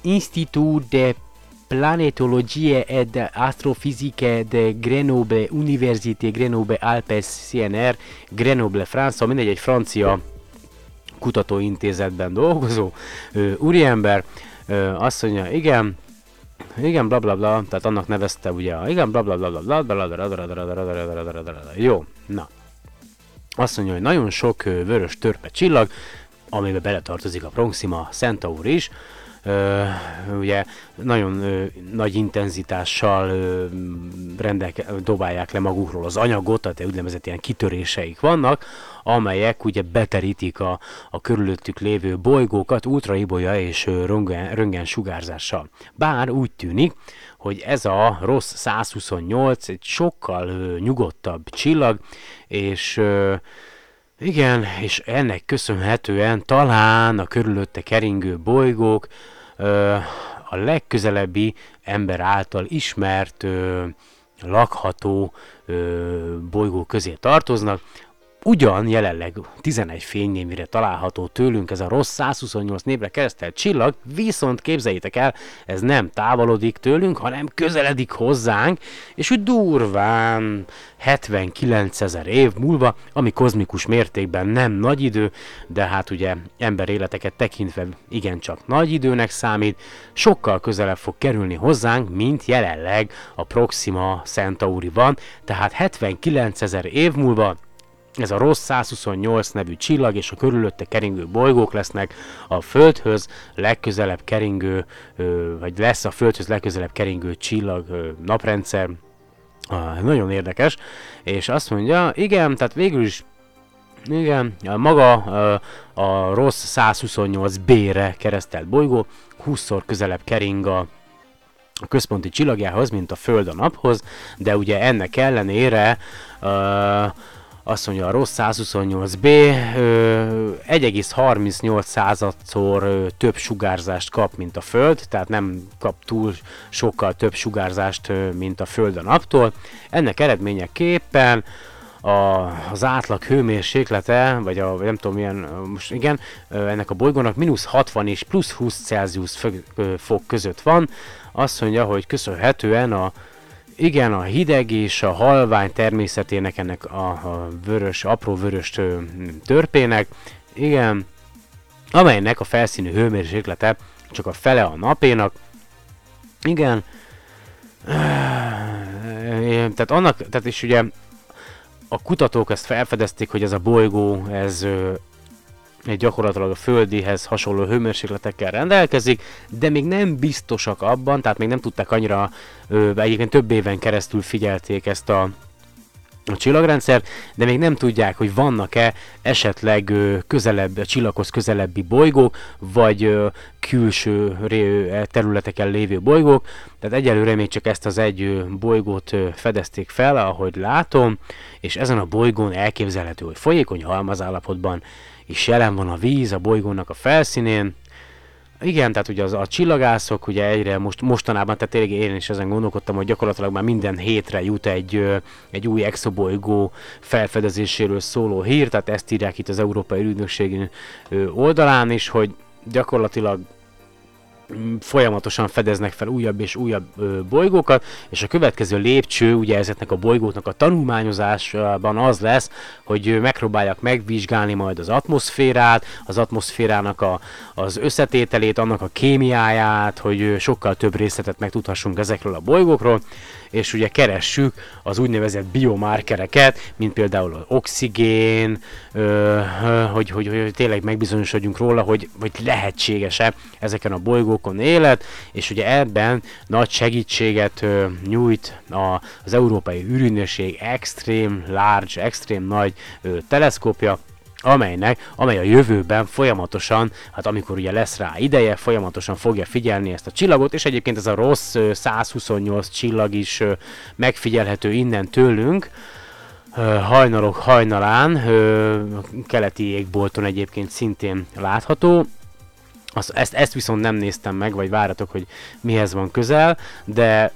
Institut de Planetologie et Astrophysique de Grenoble, Université Grenoble Alpes CNR, Grenoble, France, szóval mindegy, egy francia kutatóintézetben dolgozó ö, úriember, ö, azt mondja, igen, igen, bla bla bla, tehát annak nevezte ugye, igen, bla bla bla bla bla bla bla bla bla bla bla bla jó, na. Azt mondja, hogy nagyon sok vörös törpe csillag, amiben beletartozik a Proxima Centauri is, ugye nagyon nagy intenzitással rendelke, dobálják le magukról az anyagot, tehát úgynevezett ilyen kitöréseik vannak, amelyek ugye beterítik a, a körülöttük lévő bolygókat ultraibolya és röntgen, röntgen sugárzással. Bár úgy tűnik, hogy ez a rossz 128 egy sokkal nyugodtabb csillag, és igen, és ennek köszönhetően talán a körülötte keringő bolygók a legközelebbi ember által ismert lakható bolygó közé tartoznak. Ugyan jelenleg 11 fénynémire található tőlünk ez a rossz 128 névre keresztelt csillag, viszont képzeljétek el, ez nem távolodik tőlünk, hanem közeledik hozzánk, és úgy durván 79 ezer év múlva, ami kozmikus mértékben nem nagy idő, de hát ugye ember életeket tekintve igencsak nagy időnek számít, sokkal közelebb fog kerülni hozzánk, mint jelenleg a Proxima Centauri van, tehát 79 ezer év múlva ez a rossz 128 nevű csillag és a körülötte keringő bolygók lesznek a Földhöz legközelebb keringő, vagy lesz a Földhöz legközelebb keringő csillag naprendszer. Ah, nagyon érdekes, és azt mondja, igen, tehát végül is igen, maga a rossz 128B-re keresztelt bolygó 20-szor közelebb kering a, a központi csillagjához, mint a Föld a naphoz, de ugye ennek ellenére uh, azt mondja a rossz 128B ö, 1,38 századszor több sugárzást kap, mint a Föld, tehát nem kap túl sokkal több sugárzást, mint a Föld a naptól. Ennek eredményeképpen a, az átlag hőmérséklete, vagy a nem tudom milyen, most igen, ennek a bolygónak mínusz 60 és plusz 20 Celsius fok között van. Azt mondja, hogy köszönhetően a igen, a hideg és a halvány természetének ennek a, a vörös, apró vörös törpének, igen, amelynek a felszínű hőmérséklete csak a fele a napénak, igen, tehát annak, tehát is ugye a kutatók ezt felfedezték, hogy ez a bolygó, ez gyakorlatilag a földihez hasonló hőmérsékletekkel rendelkezik, de még nem biztosak abban, tehát még nem tudták annyira, ö, egyébként több éven keresztül figyelték ezt a, a csillagrendszer, de még nem tudják, hogy vannak-e esetleg közelebb, csillaghoz közelebbi bolygók, vagy külső területeken lévő bolygók. Tehát egyelőre még csak ezt az egy bolygót fedezték fel, ahogy látom, és ezen a bolygón elképzelhető, hogy folyékony halmazállapotban is jelen van a víz a bolygónak a felszínén. Igen, tehát ugye az, a csillagászok ugye egyre most, mostanában, tehát tényleg én is ezen gondolkodtam, hogy gyakorlatilag már minden hétre jut egy, egy új exobolygó felfedezéséről szóló hír, tehát ezt írják itt az Európai Ügynökség oldalán is, hogy gyakorlatilag folyamatosan fedeznek fel újabb és újabb ö, bolygókat, és a következő lépcső ugye ezeknek a bolygóknak a tanulmányozásában az lesz, hogy megpróbálják megvizsgálni majd az atmoszférát, az atmoszférának a, az összetételét, annak a kémiáját, hogy sokkal több részletet megtudhassunk ezekről a bolygókról, és ugye keressük az úgynevezett biomarkereket, mint például az oxigén, ö, hogy, hogy, hogy tényleg megbizonyosodjunk róla, hogy, hogy lehetséges-e ezeken a bolygókon élet, és ugye ebben nagy segítséget ö, nyújt a, az Európai űrügynökség extrém large, extrém nagy ö, teleszkópja, amelynek, amely a jövőben folyamatosan, hát amikor ugye lesz rá ideje, folyamatosan fogja figyelni ezt a csillagot, és egyébként ez a rossz ö, 128 csillag is megfigyelhető innen tőlünk, hajnalok hajnalán, keleti égbolton egyébként szintén látható, azt, ezt, ezt viszont nem néztem meg, vagy váratok, hogy mihez van közel, de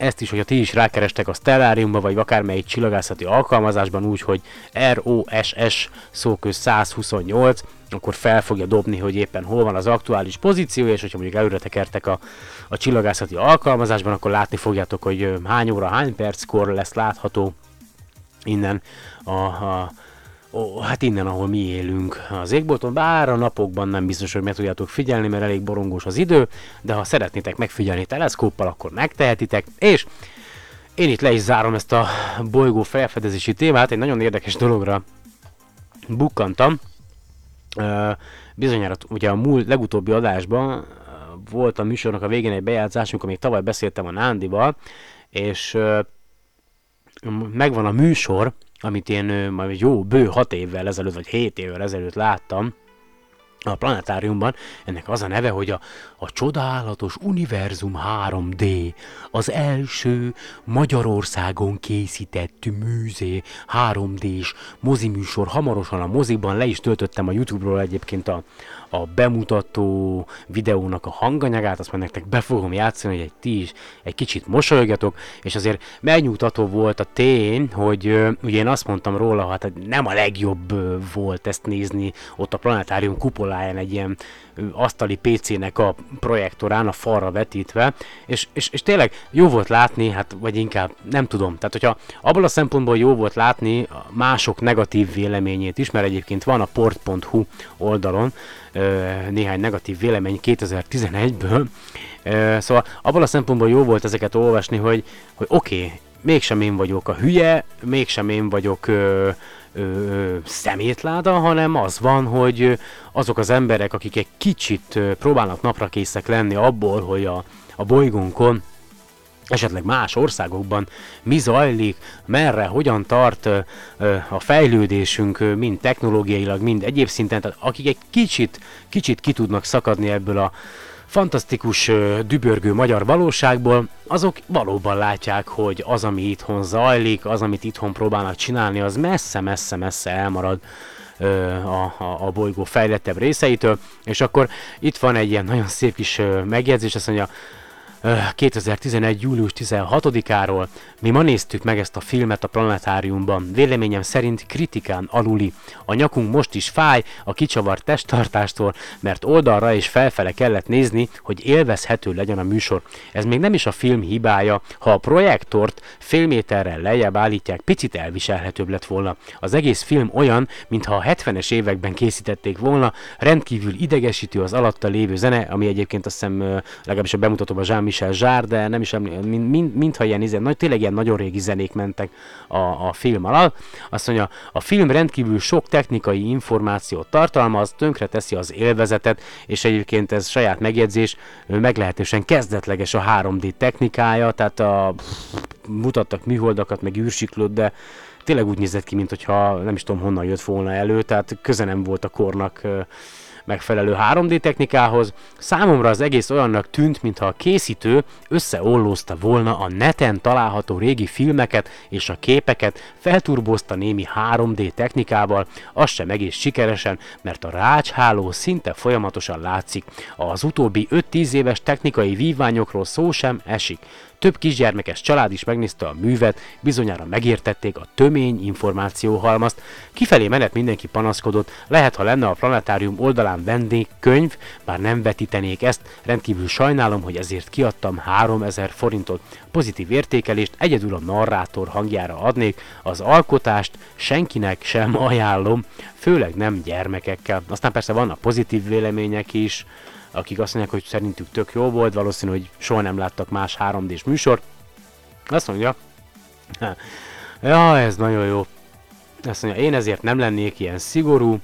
ezt is, hogyha ti is rákerestek a Stellariumba, vagy akármelyik csillagászati alkalmazásban úgy, hogy ROSS szóköz 128, akkor fel fogja dobni, hogy éppen hol van az aktuális pozíciója, és hogyha mondjuk előre tekertek a, a csillagászati alkalmazásban, akkor látni fogjátok, hogy hány óra, hány perckor lesz látható innen a, a Ó, hát innen, ahol mi élünk az égbolton, bár a napokban nem biztos, hogy meg tudjátok figyelni, mert elég borongós az idő, de ha szeretnétek megfigyelni teleszkóppal, akkor megtehetitek, és én itt le is zárom ezt a bolygó felfedezési témát, egy nagyon érdekes dologra bukkantam. Bizonyára ugye a múlt legutóbbi adásban volt a műsornak a végén egy bejátszásunk, még tavaly beszéltem a Nándival, és megvan a műsor, amit én majd jó bő 6 évvel ezelőtt, vagy 7 évvel ezelőtt láttam, a planetáriumban, ennek az a neve, hogy a, a csodálatos Univerzum 3D, az első Magyarországon készített műzé 3D-s moziműsor, hamarosan a moziban le is töltöttem a Youtube-ról egyébként a, a bemutató videónak a hanganyagát, azt majd nektek be fogom játszani, hogy egy ti is egy kicsit mosolyogjatok, és azért megnyugtató volt a tény, hogy ugye én azt mondtam róla, hát nem a legjobb volt ezt nézni ott a planetárium kupoláján egy ilyen asztali PC-nek a projektorán, a falra vetítve, és, és, és tényleg jó volt látni, hát vagy inkább nem tudom, tehát hogyha abból a szempontból jó volt látni mások negatív véleményét is, mert egyébként van a port.hu oldalon néhány negatív vélemény 2011-ből, Ö, szóval abból a szempontból jó volt ezeket olvasni, hogy, hogy oké, okay, mégsem én vagyok a hülye, mégsem én vagyok ö, szemétláda, hanem az van, hogy azok az emberek, akik egy kicsit próbálnak napra készek lenni abból, hogy a, a bolygónkon esetleg más országokban mi zajlik, merre, hogyan tart a fejlődésünk, mind technológiailag, mind egyéb szinten, tehát akik egy kicsit, kicsit ki tudnak szakadni ebből a fantasztikus, dübörgő magyar valóságból, azok valóban látják, hogy az, ami itthon zajlik, az, amit itthon próbálnak csinálni, az messze-messze-messze elmarad a, a, a bolygó fejlettebb részeitől, és akkor itt van egy ilyen nagyon szép kis megjegyzés, azt mondja, 2011. július 16-áról. Mi ma néztük meg ezt a filmet a planetáriumban. Véleményem szerint kritikán aluli. A nyakunk most is fáj a kicsavart testtartástól, mert oldalra és felfele kellett nézni, hogy élvezhető legyen a műsor. Ez még nem is a film hibája, ha a projektort fél méterrel lejjebb állítják, picit elviselhetőbb lett volna. Az egész film olyan, mintha a 70-es években készítették volna, rendkívül idegesítő az alatta lévő zene, ami egyébként azt hiszem legalábbis a bemutatóban Jean-Michel Zsár, de nem is emlé- mind, mind, mintha ilyen, ilyen, nagy, tényleg ilyen nagyon régi zenék mentek a, a film alatt. Azt mondja, a film rendkívül sok technikai információt tartalmaz, tönkre teszi az élvezetet, és egyébként ez saját megjegyzés, meglehetősen kezdetleges a 3D technikája, tehát a, mutattak műholdakat, meg űrsiklót, de tényleg úgy nézett ki, mintha nem is tudom honnan jött volna elő, tehát köze nem volt a kornak megfelelő 3D technikához. Számomra az egész olyannak tűnt, mintha a készítő összeollózta volna a neten található régi filmeket és a képeket, felturbozta némi 3D technikával, az sem egész sikeresen, mert a rácsháló szinte folyamatosan látszik. Az utóbbi 5-10 éves technikai vívványokról szó sem esik. Több kisgyermekes család is megnézte a művet, bizonyára megértették a tömény információhalmazt. Kifelé menet mindenki panaszkodott, lehet, ha lenne a planetárium oldalán vendégkönyv, bár nem vetítenék ezt, rendkívül sajnálom, hogy ezért kiadtam 3000 forintot. Pozitív értékelést egyedül a narrátor hangjára adnék, az alkotást senkinek sem ajánlom, főleg nem gyermekekkel. Aztán persze vannak pozitív vélemények is, akik azt mondják, hogy szerintük tök jó volt, valószínű, hogy soha nem láttak más 3D-s műsort. Azt mondja, ja, ez nagyon jó. Azt mondja, én ezért nem lennék ilyen szigorú,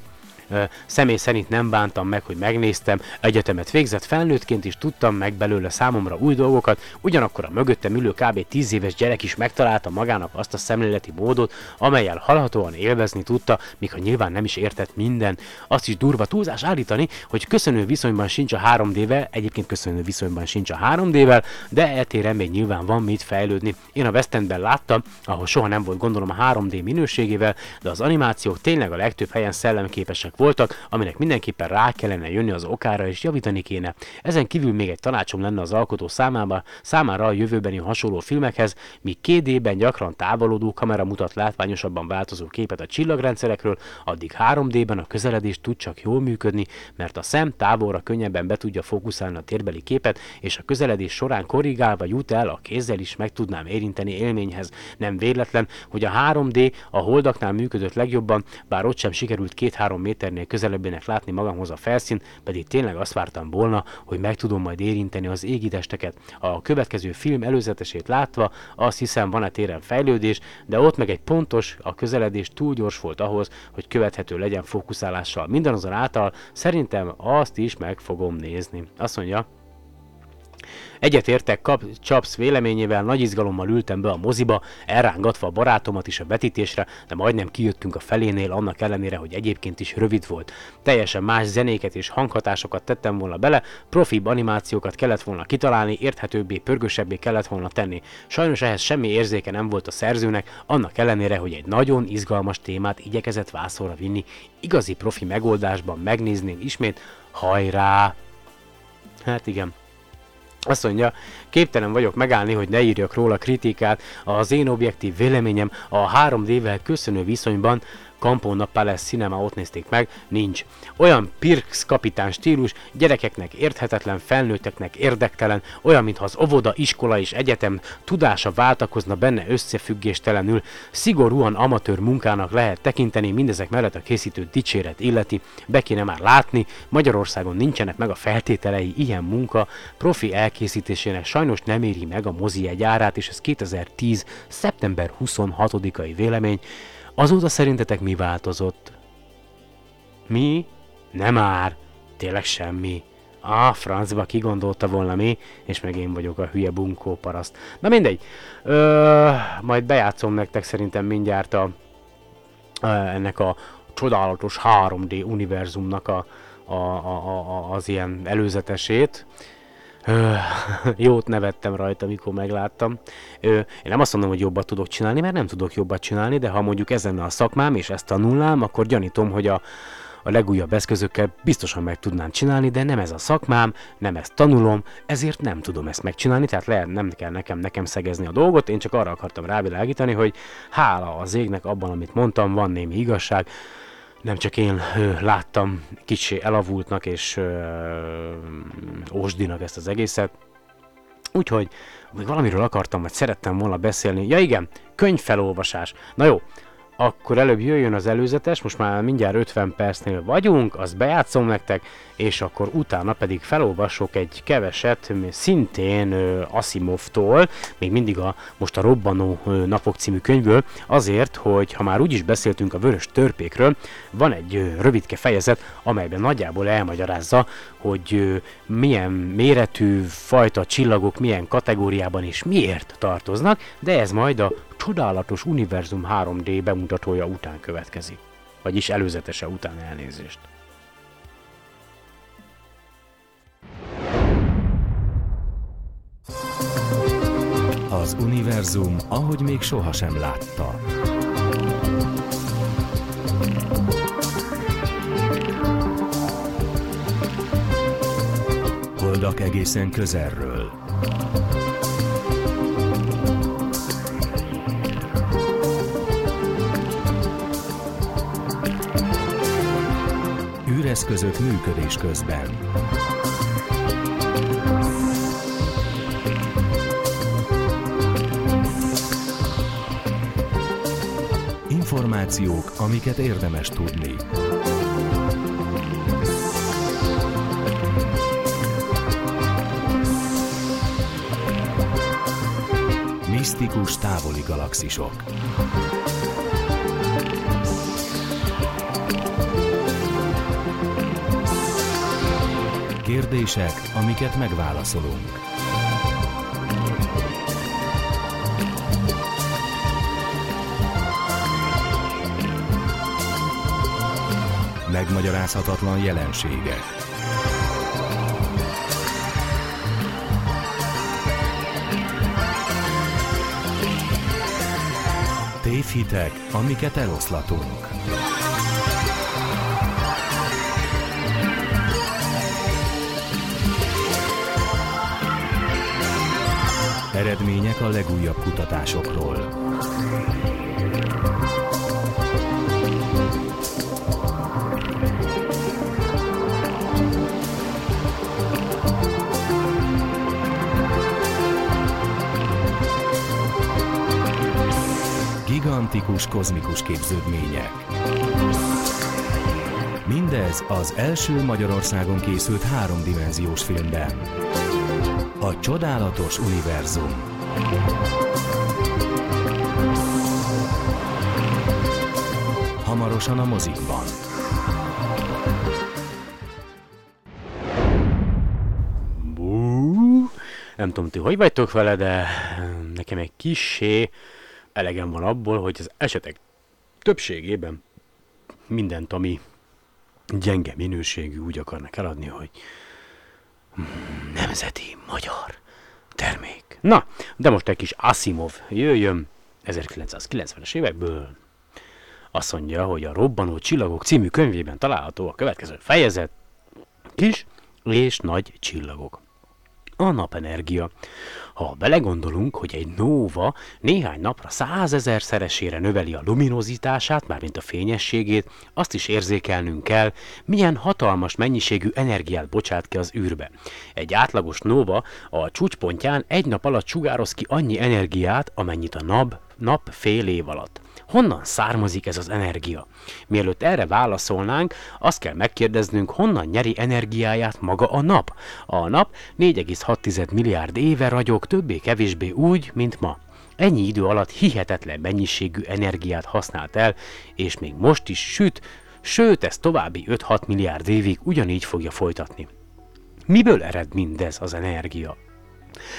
Személy szerint nem bántam meg, hogy megnéztem, egyetemet végzett felnőttként is tudtam meg belőle számomra új dolgokat, ugyanakkor a mögöttem ülő kb. 10 éves gyerek is megtalálta magának azt a szemléleti módot, amelyel hallhatóan élvezni tudta, ha nyilván nem is értett minden. Azt is durva túlzás állítani, hogy köszönő viszonyban sincs a 3D-vel, egyébként köszönő viszonyban sincs a 3D-vel, de eltéren még nyilván van mit fejlődni. Én a West Endben láttam, ahol soha nem volt gondolom a 3D minőségével, de az animációk tényleg a legtöbb helyen szellemképesek voltak, aminek mindenképpen rá kellene jönni az okára és javítani kéne. Ezen kívül még egy tanácsom lenne az alkotó számába, számára a jövőbeni hasonló filmekhez, míg 2D-ben gyakran távolodó kamera mutat látványosabban változó képet a csillagrendszerekről, addig 3D-ben a közeledés tud csak jól működni, mert a szem távolra könnyebben be tudja fókuszálni a térbeli képet, és a közeledés során korrigálva jut el, a kézzel is meg tudnám érinteni élményhez. Nem véletlen, hogy a 3D a holdaknál működött legjobban, bár ott sem sikerült 2-3 méter méternél közelebbének látni magamhoz a felszín, pedig tényleg azt vártam volna, hogy meg tudom majd érinteni az égitesteket. A következő film előzetesét látva azt hiszem van a téren fejlődés, de ott meg egy pontos, a közeledés túl gyors volt ahhoz, hogy követhető legyen fókuszálással. Mindazonáltal szerintem azt is meg fogom nézni. Azt mondja, Egyetértek Kap Chaps véleményével, nagy izgalommal ültem be a moziba, elrángatva a barátomat is a betítésre, de majdnem kijöttünk a felénél, annak ellenére, hogy egyébként is rövid volt. Teljesen más zenéket és hanghatásokat tettem volna bele, profibb animációkat kellett volna kitalálni, érthetőbbé, pörgősebbé kellett volna tenni. Sajnos ehhez semmi érzéke nem volt a szerzőnek, annak ellenére, hogy egy nagyon izgalmas témát igyekezett vászorra vinni. Igazi profi megoldásban megnézném ismét, hajrá! Hát igen, azt mondja, képtelen vagyok megállni, hogy ne írjak róla kritikát, az én objektív véleményem a 3D-vel köszönő viszonyban Campona Palace Cinema ott nézték meg, nincs. Olyan Pirks kapitán stílus, gyerekeknek érthetetlen, felnőtteknek érdektelen, olyan, mintha az óvoda, iskola és egyetem tudása váltakozna benne összefüggéstelenül, szigorúan amatőr munkának lehet tekinteni, mindezek mellett a készítő dicséret illeti, be kéne már látni, Magyarországon nincsenek meg a feltételei ilyen munka, profi elkészítésének sajnos nem éri meg a mozi egy árát, és ez 2010. szeptember 26-ai vélemény, Azóta szerintetek mi változott? Mi? Nem már. Tényleg semmi. Ah, francba kigondolta volna mi, és meg én vagyok a hülye bunkó paraszt. Na mindegy. Ö, majd bejátszom nektek szerintem mindjárt a, a, ennek a csodálatos 3D univerzumnak a, a, a, a, az ilyen előzetesét. jót nevettem rajta, amikor megláttam. Én nem azt mondom, hogy jobbat tudok csinálni, mert nem tudok jobbat csinálni, de ha mondjuk ez lenne a szakmám, és ezt tanulnám, akkor gyanítom, hogy a, a legújabb eszközökkel biztosan meg tudnám csinálni, de nem ez a szakmám, nem ezt tanulom, ezért nem tudom ezt megcsinálni, tehát lehet nem kell nekem nekem szegezni a dolgot, én csak arra akartam rávilágítani, hogy hála az égnek abban, amit mondtam, van némi igazság, nem csak én láttam kicsi elavultnak és ósdinak ezt az egészet. Úgyhogy még valamiről akartam, vagy szerettem volna beszélni. Ja igen, könyvfelolvasás. Na jó, akkor előbb jöjjön az előzetes, most már mindjárt 50 percnél vagyunk, azt bejátszom nektek, és akkor utána pedig felolvasok egy keveset, szintén Asimovtól, még mindig a most a Robbanó Napok című könyvből, azért, hogy ha már úgyis beszéltünk a vörös törpékről, van egy rövidke fejezet, amelyben nagyjából elmagyarázza, hogy milyen méretű fajta csillagok milyen kategóriában és miért tartoznak, de ez majd a csodálatos Univerzum 3D bemutatója után következik. Vagyis előzetese után elnézést. Az univerzum, ahogy még sohasem látta. Holdak egészen közelről. Űreszközök működés közben. Információk, amiket érdemes tudni. Misztikus távoli galaxisok. Kérdések, amiket megválaszolunk. Megmagyarázhatatlan jelenségek. Tévhitek, amiket eloszlatunk. Eredmények a legújabb kutatásokról. Gigantikus kozmikus képződmények. Mindez az első Magyarországon készült háromdimenziós filmben. A csodálatos univerzum. Hamarosan a mozikban. Bú, nem tudom, ti hogy vagytok vele, de nekem egy kissé elegem van abból, hogy az esetek többségében mindent, ami gyenge minőségű, úgy akarnak eladni, hogy nemzeti magyar termék. Na, de most egy kis Asimov jöjjön 1990-es évekből. Azt mondja, hogy a Robbanó Csillagok című könyvében található a következő fejezet. Kis és nagy csillagok. A napenergia. Ha belegondolunk, hogy egy nóva néhány napra százezer szeresére növeli a luminozitását, mármint a fényességét, azt is érzékelnünk kell, milyen hatalmas mennyiségű energiát bocsát ki az űrbe. Egy átlagos nóva a csúcspontján egy nap alatt sugároz ki annyi energiát, amennyit a nap, nap fél év alatt. Honnan származik ez az energia? Mielőtt erre válaszolnánk, azt kell megkérdeznünk, honnan nyeri energiáját maga a nap. A nap 4,6 milliárd éve ragyog többé-kevésbé úgy, mint ma. Ennyi idő alatt hihetetlen mennyiségű energiát használt el, és még most is süt, sőt ez további 5-6 milliárd évig ugyanígy fogja folytatni. Miből ered mindez az energia?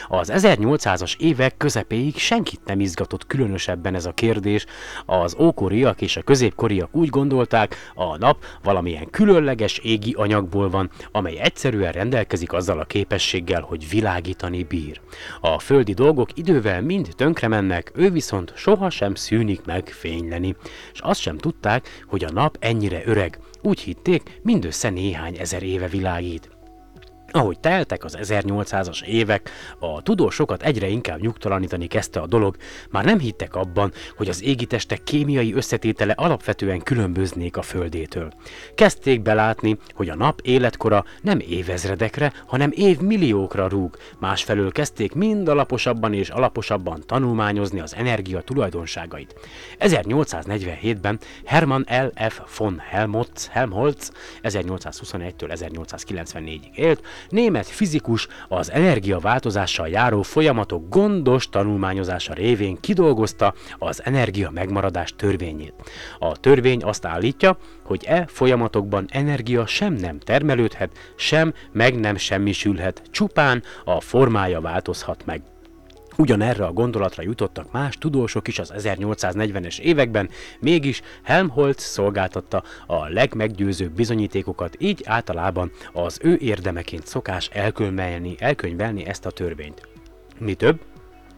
Az 1800-as évek közepéig senkit nem izgatott különösebben ez a kérdés. Az ókoriak és a középkoriak úgy gondolták, a nap valamilyen különleges égi anyagból van, amely egyszerűen rendelkezik azzal a képességgel, hogy világítani bír. A földi dolgok idővel mind tönkre mennek, ő viszont sohasem szűnik meg fényleni. És azt sem tudták, hogy a nap ennyire öreg. Úgy hitték, mindössze néhány ezer éve világít. Ahogy teltek az 1800-as évek, a tudósokat egyre inkább nyugtalanítani kezdte a dolog, már nem hittek abban, hogy az égitestek kémiai összetétele alapvetően különböznék a Földétől. Kezdték belátni, hogy a nap életkora nem évezredekre, hanem évmilliókra rúg, másfelől kezdték mind alaposabban és alaposabban tanulmányozni az energia tulajdonságait. 1847-ben Hermann L.F. von Helmholtz, Helmholtz 1821-től 1894-ig élt, német fizikus az energiaváltozással járó folyamatok gondos tanulmányozása révén kidolgozta az energia megmaradás törvényét. A törvény azt állítja, hogy e folyamatokban energia sem nem termelődhet, sem meg nem semmisülhet, csupán a formája változhat meg. Ugyanerre a gondolatra jutottak más tudósok is az 1840-es években, mégis Helmholtz szolgáltatta a legmeggyőzőbb bizonyítékokat, így általában az ő érdemeként szokás elkönyvelni, elkönyvelni ezt a törvényt. Mi több,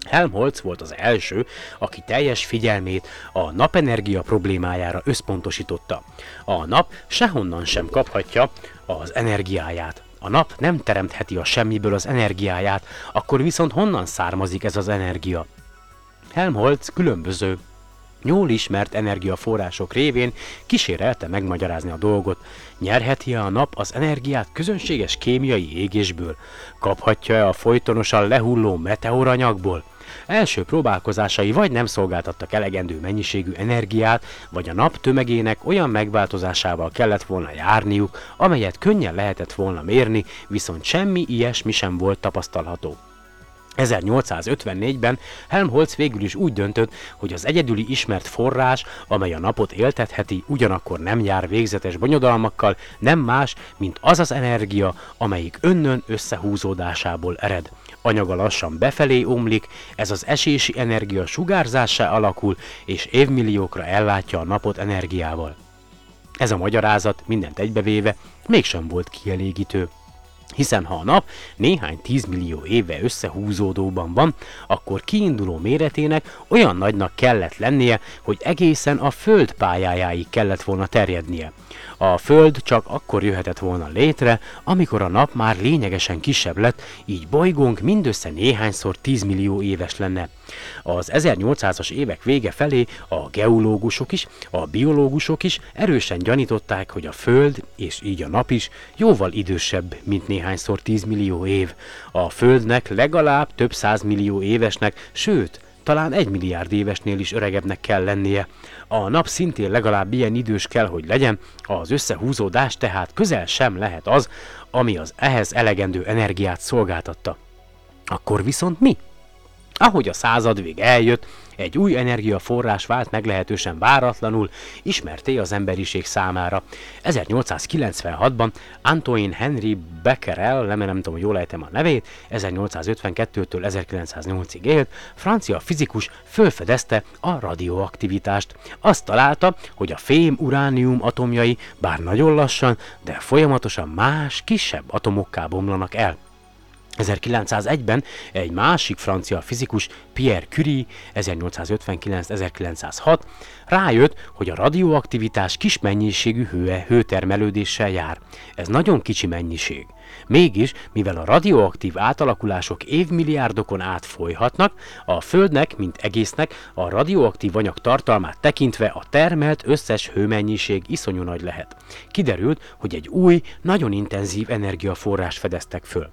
Helmholtz volt az első, aki teljes figyelmét a napenergia problémájára összpontosította. A nap sehonnan sem kaphatja az energiáját. A nap nem teremtheti a semmiből az energiáját, akkor viszont honnan származik ez az energia? Helmholtz különböző jól ismert energiaforrások révén kísérelte megmagyarázni a dolgot. Nyerheti-e a nap az energiát közönséges kémiai égésből? Kaphatja-e a folytonosan lehulló meteoranyagból? Első próbálkozásai vagy nem szolgáltattak elegendő mennyiségű energiát, vagy a nap tömegének olyan megváltozásával kellett volna járniuk, amelyet könnyen lehetett volna mérni, viszont semmi ilyesmi sem volt tapasztalható. 1854-ben Helmholtz végül is úgy döntött, hogy az egyedüli ismert forrás, amely a napot éltetheti, ugyanakkor nem jár végzetes bonyodalmakkal, nem más, mint az az energia, amelyik önnön összehúzódásából ered. Anyaga lassan befelé omlik, ez az esési energia sugárzássá alakul, és évmilliókra ellátja a napot energiával. Ez a magyarázat mindent egybevéve mégsem volt kielégítő. Hiszen ha a nap néhány tízmillió éve összehúzódóban van, akkor kiinduló méretének olyan nagynak kellett lennie, hogy egészen a Föld pályájáig kellett volna terjednie. A Föld csak akkor jöhetett volna létre, amikor a nap már lényegesen kisebb lett, így bolygónk mindössze néhányszor 10 millió éves lenne. Az 1800-as évek vége felé a geológusok is, a biológusok is erősen gyanították, hogy a Föld, és így a nap is, jóval idősebb, mint néhányszor 10 millió év. A Földnek legalább több millió évesnek, sőt, talán egy milliárd évesnél is öregebbnek kell lennie. A nap szintén legalább ilyen idős kell, hogy legyen, az összehúzódás tehát közel sem lehet az, ami az ehhez elegendő energiát szolgáltatta. Akkor viszont mi? Ahogy a századvég eljött, egy új energiaforrás vált meglehetősen váratlanul, ismerté az emberiség számára. 1896-ban Antoine Henry Becquerel, nem, nem tudom, jól ejtem a nevét, 1852-től 1908-ig élt, francia fizikus fölfedezte a radioaktivitást. Azt találta, hogy a fém-uránium atomjai bár nagyon lassan, de folyamatosan más, kisebb atomokká bomlanak el. 1901-ben egy másik francia fizikus, Pierre Curie, 1859-1906 rájött, hogy a radioaktivitás kis mennyiségű hő hőtermelődéssel jár. Ez nagyon kicsi mennyiség. Mégis, mivel a radioaktív átalakulások évmilliárdokon át folyhatnak, a Földnek, mint egésznek a radioaktív anyag tartalmát tekintve a termelt összes hőmennyiség iszonyú nagy lehet. Kiderült, hogy egy új, nagyon intenzív energiaforrás fedeztek föl.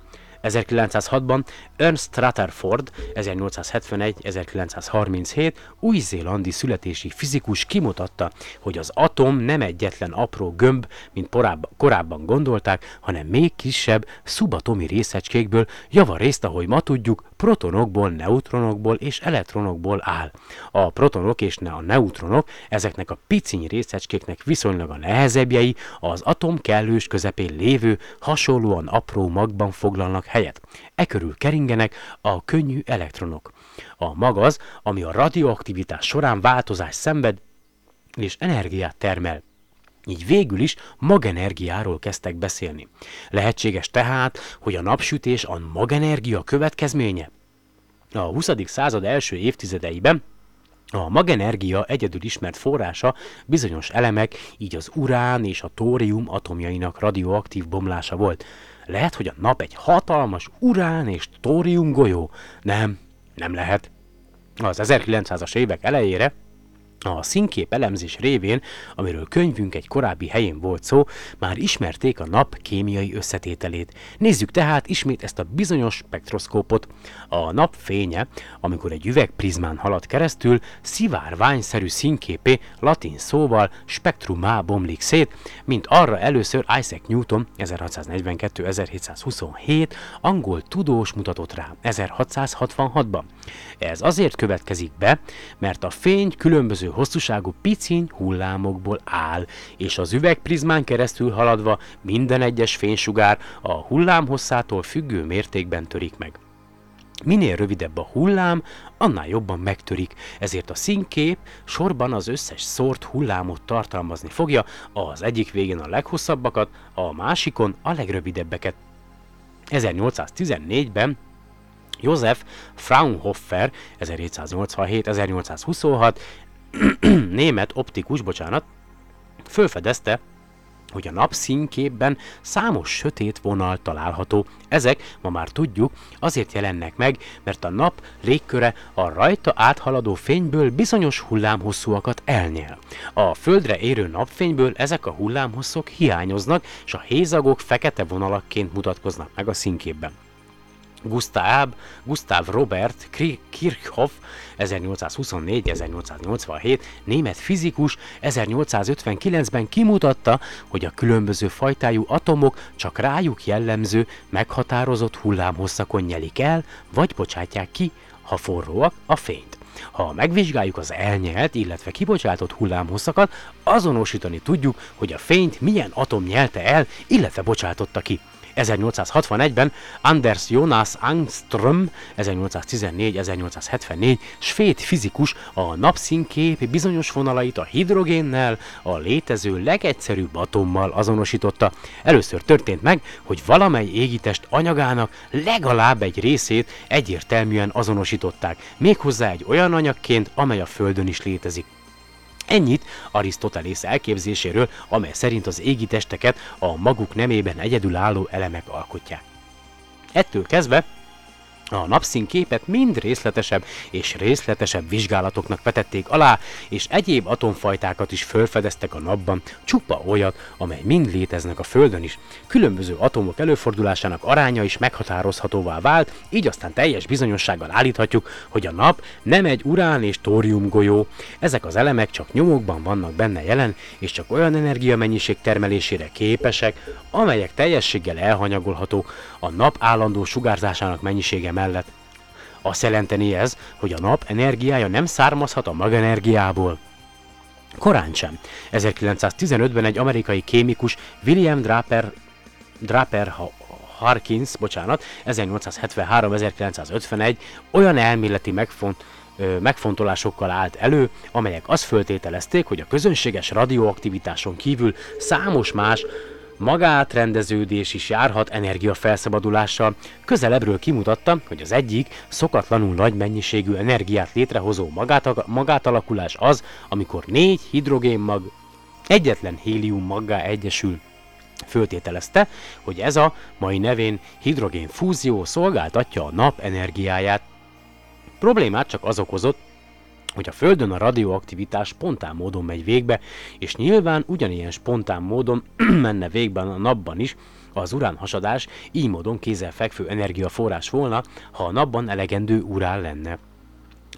1906-ban Ernst Rutherford 1871-1937 új-zélandi születési fizikus kimutatta, hogy az atom nem egyetlen apró gömb, mint korábban gondolták, hanem még kisebb, szubatomi részecskékből, javarészt, ahogy ma tudjuk, protonokból, neutronokból és elektronokból áll. A protonok és a neutronok ezeknek a piciny részecskéknek viszonylag a nehezebbjei az atom kellős közepén lévő, hasonlóan apró magban foglalnak helyet. E körül keringenek a könnyű elektronok. A mag az, ami a radioaktivitás során változás szenved és energiát termel. Így végül is magenergiáról kezdtek beszélni. Lehetséges tehát, hogy a napsütés a magenergia következménye? A 20. század első évtizedeiben a magenergia egyedül ismert forrása bizonyos elemek, így az urán és a tórium atomjainak radioaktív bomlása volt. Lehet, hogy a nap egy hatalmas urán és tórium golyó? Nem, nem lehet. Az 1900-as évek elejére a színkép elemzés révén, amiről könyvünk egy korábbi helyén volt szó, már ismerték a nap kémiai összetételét. Nézzük tehát ismét ezt a bizonyos spektroszkópot. A nap fénye, amikor egy üvegprizmán halad keresztül, szivárványszerű színképé latin szóval spektrumá bomlik szét, mint arra először Isaac Newton 1642-1727 angol tudós mutatott rá 1666-ban. Ez azért következik be, mert a fény különböző hosszúságú piciny hullámokból áll, és az üvegprizmán keresztül haladva minden egyes fénysugár a hullám hosszától függő mértékben törik meg. Minél rövidebb a hullám, annál jobban megtörik, ezért a színkép sorban az összes szort hullámot tartalmazni fogja, az egyik végén a leghosszabbakat, a másikon a legrövidebbeket. 1814-ben Josef Fraunhofer 1787-1826 német optikus, bocsánat, fölfedezte, hogy a nap színképben számos sötét vonal található. Ezek, ma már tudjuk, azért jelennek meg, mert a nap légköre a rajta áthaladó fényből bizonyos hullámhosszúakat elnyel. A földre érő napfényből ezek a hullámhosszok hiányoznak, és a hézagok fekete vonalakként mutatkoznak meg a színképben. Gustav, Gustav Robert Kirchhoff 1824-1887 német fizikus 1859-ben kimutatta, hogy a különböző fajtájú atomok csak rájuk jellemző, meghatározott hullámhosszakon nyelik el, vagy bocsátják ki, ha forróak, a fényt. Ha megvizsgáljuk az elnyelt, illetve kibocsátott hullámhosszakat, azonosítani tudjuk, hogy a fényt milyen atom nyelte el, illetve bocsátotta ki. 1861-ben Anders Jonas Angström, 1814-1874 svéd fizikus a napszínkép bizonyos vonalait a hidrogénnel, a létező legegyszerűbb atommal azonosította. Először történt meg, hogy valamely égitest anyagának legalább egy részét egyértelműen azonosították, méghozzá egy olyan anyagként, amely a Földön is létezik. Ennyit Arisztotelész elképzéséről, amely szerint az égi testeket a maguk nemében egyedülálló elemek alkotják. Ettől kezdve a napszínképet mind részletesebb és részletesebb vizsgálatoknak vetették alá, és egyéb atomfajtákat is felfedeztek a napban, csupa olyat, amely mind léteznek a Földön is. Különböző atomok előfordulásának aránya is meghatározhatóvá vált, így aztán teljes bizonyossággal állíthatjuk, hogy a nap nem egy urán és tórium golyó. Ezek az elemek csak nyomokban vannak benne jelen, és csak olyan energiamennyiség termelésére képesek, amelyek teljességgel elhanyagolhatók a nap állandó sugárzásának mennyisége mellett. Azt jelenteni ez, hogy a nap energiája nem származhat a magenergiából. Korán sem. 1915-ben egy amerikai kémikus William Draper, Draper Harkins, bocsánat, 1873-1951 olyan elméleti megfont, megfontolásokkal állt elő, amelyek azt föltételezték, hogy a közönséges radioaktivitáson kívül számos más magátrendeződés is járhat energiafelszabbadulással. Közelebbről kimutatta, hogy az egyik szokatlanul nagy mennyiségű energiát létrehozó magátalakulás az, amikor négy hidrogénmag egyetlen hélium maggá egyesül. Föltételezte, hogy ez a mai nevén hidrogénfúzió szolgáltatja a nap energiáját. Problémát csak az okozott, hogy a Földön a radioaktivitás spontán módon megy végbe, és nyilván ugyanilyen spontán módon menne végbe a napban is, az urán hasadás így módon kézzelfekvő energiaforrás volna, ha a napban elegendő urán lenne.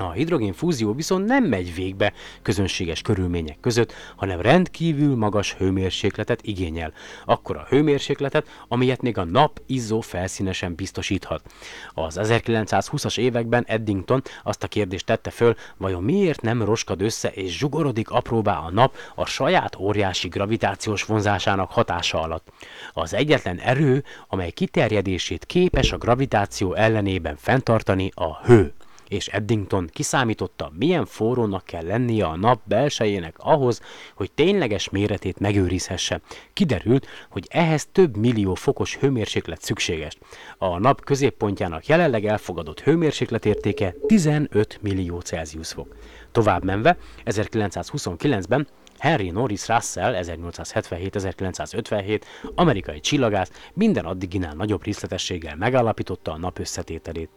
A hidrogénfúzió viszont nem megy végbe közönséges körülmények között, hanem rendkívül magas hőmérsékletet igényel. Akkor a hőmérsékletet, amelyet még a nap izzó felszínesen biztosíthat. Az 1920-as években Eddington azt a kérdést tette föl, vajon miért nem roskad össze és zsugorodik apróbá a nap a saját óriási gravitációs vonzásának hatása alatt. Az egyetlen erő, amely kiterjedését képes a gravitáció ellenében fenntartani, a hő és Eddington kiszámította, milyen forrónak kell lennie a nap belsejének ahhoz, hogy tényleges méretét megőrizhesse. Kiderült, hogy ehhez több millió fokos hőmérséklet szükséges. A nap középpontjának jelenleg elfogadott hőmérsékletértéke 15 millió Celsius fok. Tovább menve, 1929-ben Henry Norris Russell 1877-1957 amerikai csillagász minden addiginál nagyobb részletességgel megállapította a nap összetételét.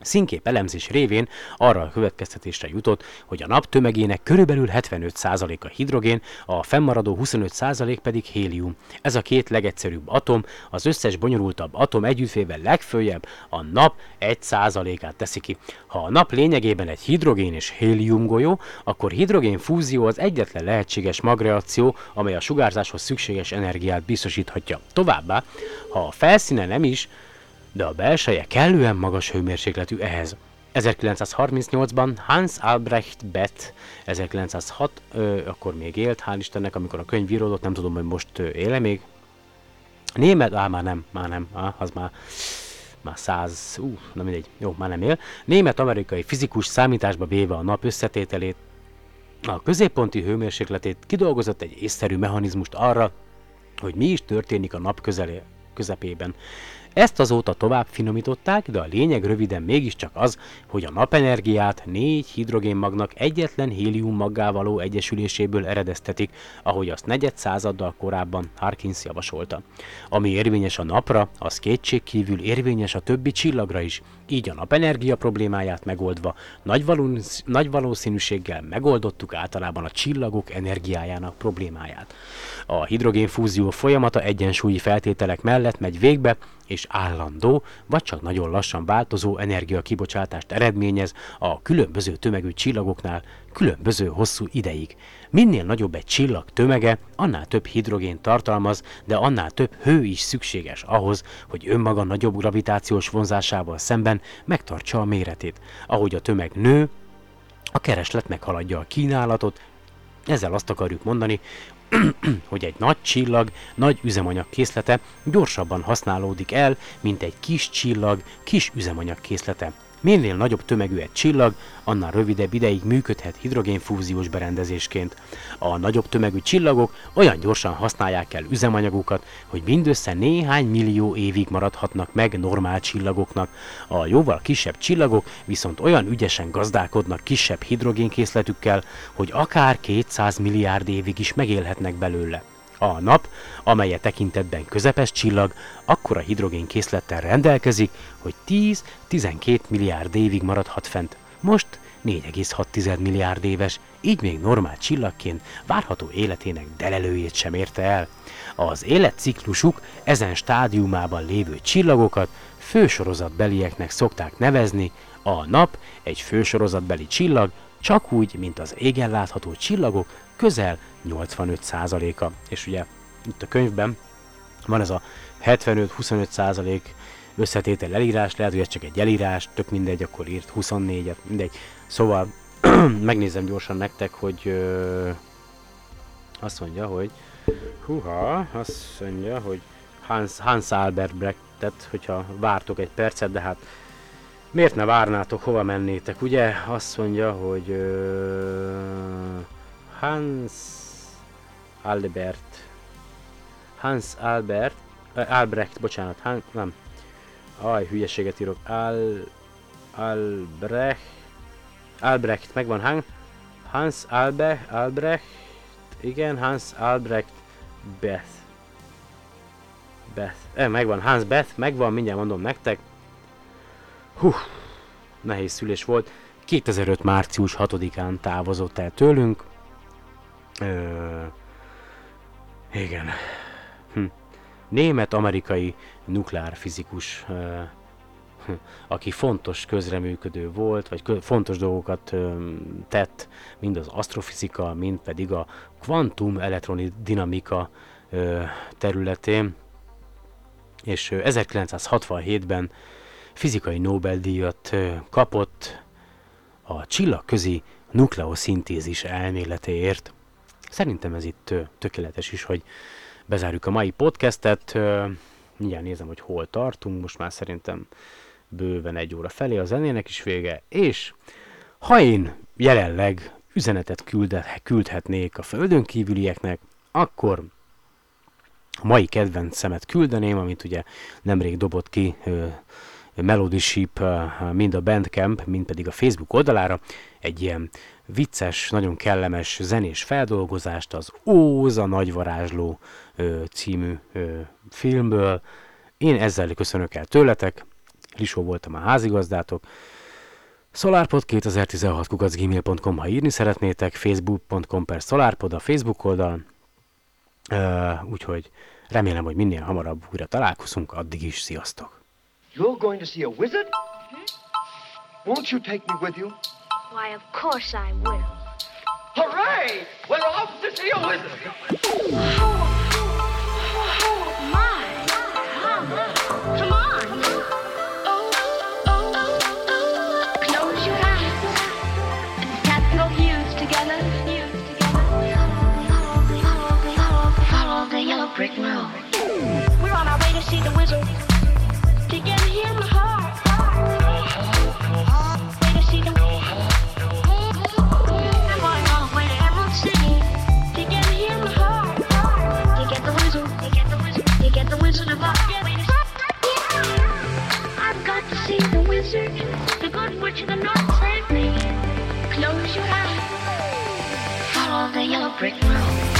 Színkép elemzés révén arra a következtetésre jutott, hogy a nap tömegének körülbelül 75%-a hidrogén, a fennmaradó 25% pedig hélium. Ez a két legegyszerűbb atom, az összes bonyolultabb atom együttvével legfőjebb a nap 1%-át teszi ki. Ha a nap lényegében egy hidrogén és hélium golyó, akkor hidrogén fúzió az egyetlen lehetséges magreakció, amely a sugárzáshoz szükséges energiát biztosíthatja. Továbbá, ha a felszíne nem is, de a belseje kellően magas hőmérsékletű ehhez. 1938-ban Hans Albrecht Bett, 1906, ö, akkor még élt, hál' Istennek, amikor a könyv íródott, nem tudom, hogy most éle még. Német, á, már nem, már nem, á, az már, már száz, ú, na mindegy, jó, már nem él. Német-amerikai fizikus számításba véve a nap összetételét, a középponti hőmérsékletét kidolgozott egy észszerű mechanizmust arra, hogy mi is történik a nap közelé, közepében. Ezt azóta tovább finomították, de a lényeg röviden mégiscsak az, hogy a napenergiát négy hidrogénmagnak egyetlen héliummaggá való egyesüléséből eredeztetik, ahogy azt negyed századdal korábban Harkins javasolta. Ami érvényes a napra, az kétségkívül érvényes a többi csillagra is, így a napenergia problémáját megoldva nagy, valósz, nagy valószínűséggel megoldottuk általában a csillagok energiájának problémáját. A hidrogénfúzió folyamata egyensúlyi feltételek mellett megy végbe, és állandó, vagy csak nagyon lassan változó energiakibocsátást eredményez a különböző tömegű csillagoknál különböző hosszú ideig. Minél nagyobb egy csillag tömege, annál több hidrogén tartalmaz, de annál több hő is szükséges ahhoz, hogy önmaga nagyobb gravitációs vonzásával szemben megtartsa a méretét. Ahogy a tömeg nő, a kereslet meghaladja a kínálatot, ezzel azt akarjuk mondani, hogy egy nagy csillag nagy üzemanyag készlete gyorsabban használódik el, mint egy kis csillag kis üzemanyag készlete. Minél nagyobb tömegű egy csillag, annál rövidebb ideig működhet hidrogénfúziós berendezésként. A nagyobb tömegű csillagok olyan gyorsan használják el üzemanyagukat, hogy mindössze néhány millió évig maradhatnak meg normál csillagoknak. A jóval kisebb csillagok viszont olyan ügyesen gazdálkodnak kisebb hidrogénkészletükkel, hogy akár 200 milliárd évig is megélhetnek belőle. A nap, amely tekintetben közepes csillag, akkora hidrogénkészlettel rendelkezik, hogy 10-12 milliárd évig maradhat fent. Most 4,6 milliárd éves, így még normál csillagként várható életének delelőjét sem érte el. Az életciklusuk ezen stádiumában lévő csillagokat fősorozatbelieknek szokták nevezni, a nap egy fősorozatbeli csillag, csak úgy, mint az égen látható csillagok közel 85%-a. És ugye itt a könyvben van ez a 75-25% összetétel elírás, lehet, hogy ez csak egy elírás, tök mindegy, akkor írt 24-et, mindegy. Szóval megnézem gyorsan nektek, hogy ö, azt mondja, hogy huha, azt mondja, hogy Hans, Hans Albert Brechtet, hogyha vártok egy percet, de hát miért ne várnátok, hova mennétek, ugye? Azt mondja, hogy ö, Hans Albert Hans Albert uh, Albrecht, bocsánat, Han, nem. Aj, hülyeséget írok. Al, Albrecht Albrecht, megvan Han, Hans Albe, Albrecht, igen, Hans Albrecht Beth. Beth. Eh, megvan, Hans Beth, megvan, mindjárt mondom nektek. Hú, nehéz szülés volt. 2005. március 6-án távozott el tőlünk. Ö, igen. Hm. Német-amerikai nukleárfizikus, ö, hm, aki fontos közreműködő volt, vagy kö, fontos dolgokat ö, tett, mind az asztrofizika, mind pedig a kvantum elektrodinamika ö, területén. És ö, 1967-ben fizikai Nobel-díjat kapott a csillagközi nukleoszintézis elméletéért. Szerintem ez itt tökéletes is, hogy bezárjuk a mai podcastet. Mindjárt nézem, hogy hol tartunk, most már szerintem bőven egy óra felé a zenének is vége, és ha én jelenleg üzenetet küldhetnék a földön kívülieknek, akkor a mai kedvencemet küldeném, amit ugye nemrég dobott ki Melody Sheep mind a Bandcamp, mind pedig a Facebook oldalára egy ilyen vicces, nagyon kellemes zenés feldolgozást az Óz a nagyvarázsló ö, című ö, filmből. Én ezzel köszönök el tőletek, Lisó voltam a házigazdátok. SolarPod 2016 kukacgmail.com, ha írni szeretnétek, facebook.com per SolarPod a Facebook oldal. Uh, úgyhogy remélem, hogy minél hamarabb újra találkozunk, addig is sziasztok! You're going to see a wizard? Won't you take me with you? Why, of course I will. Hooray! We're off to see a wizard! My, come on. Close your eyes. Tap together. Follow the yellow brick road. We're on our way to see the wizard. To get hear but you're not certain. Close your eyes. Follow the yellow brick road.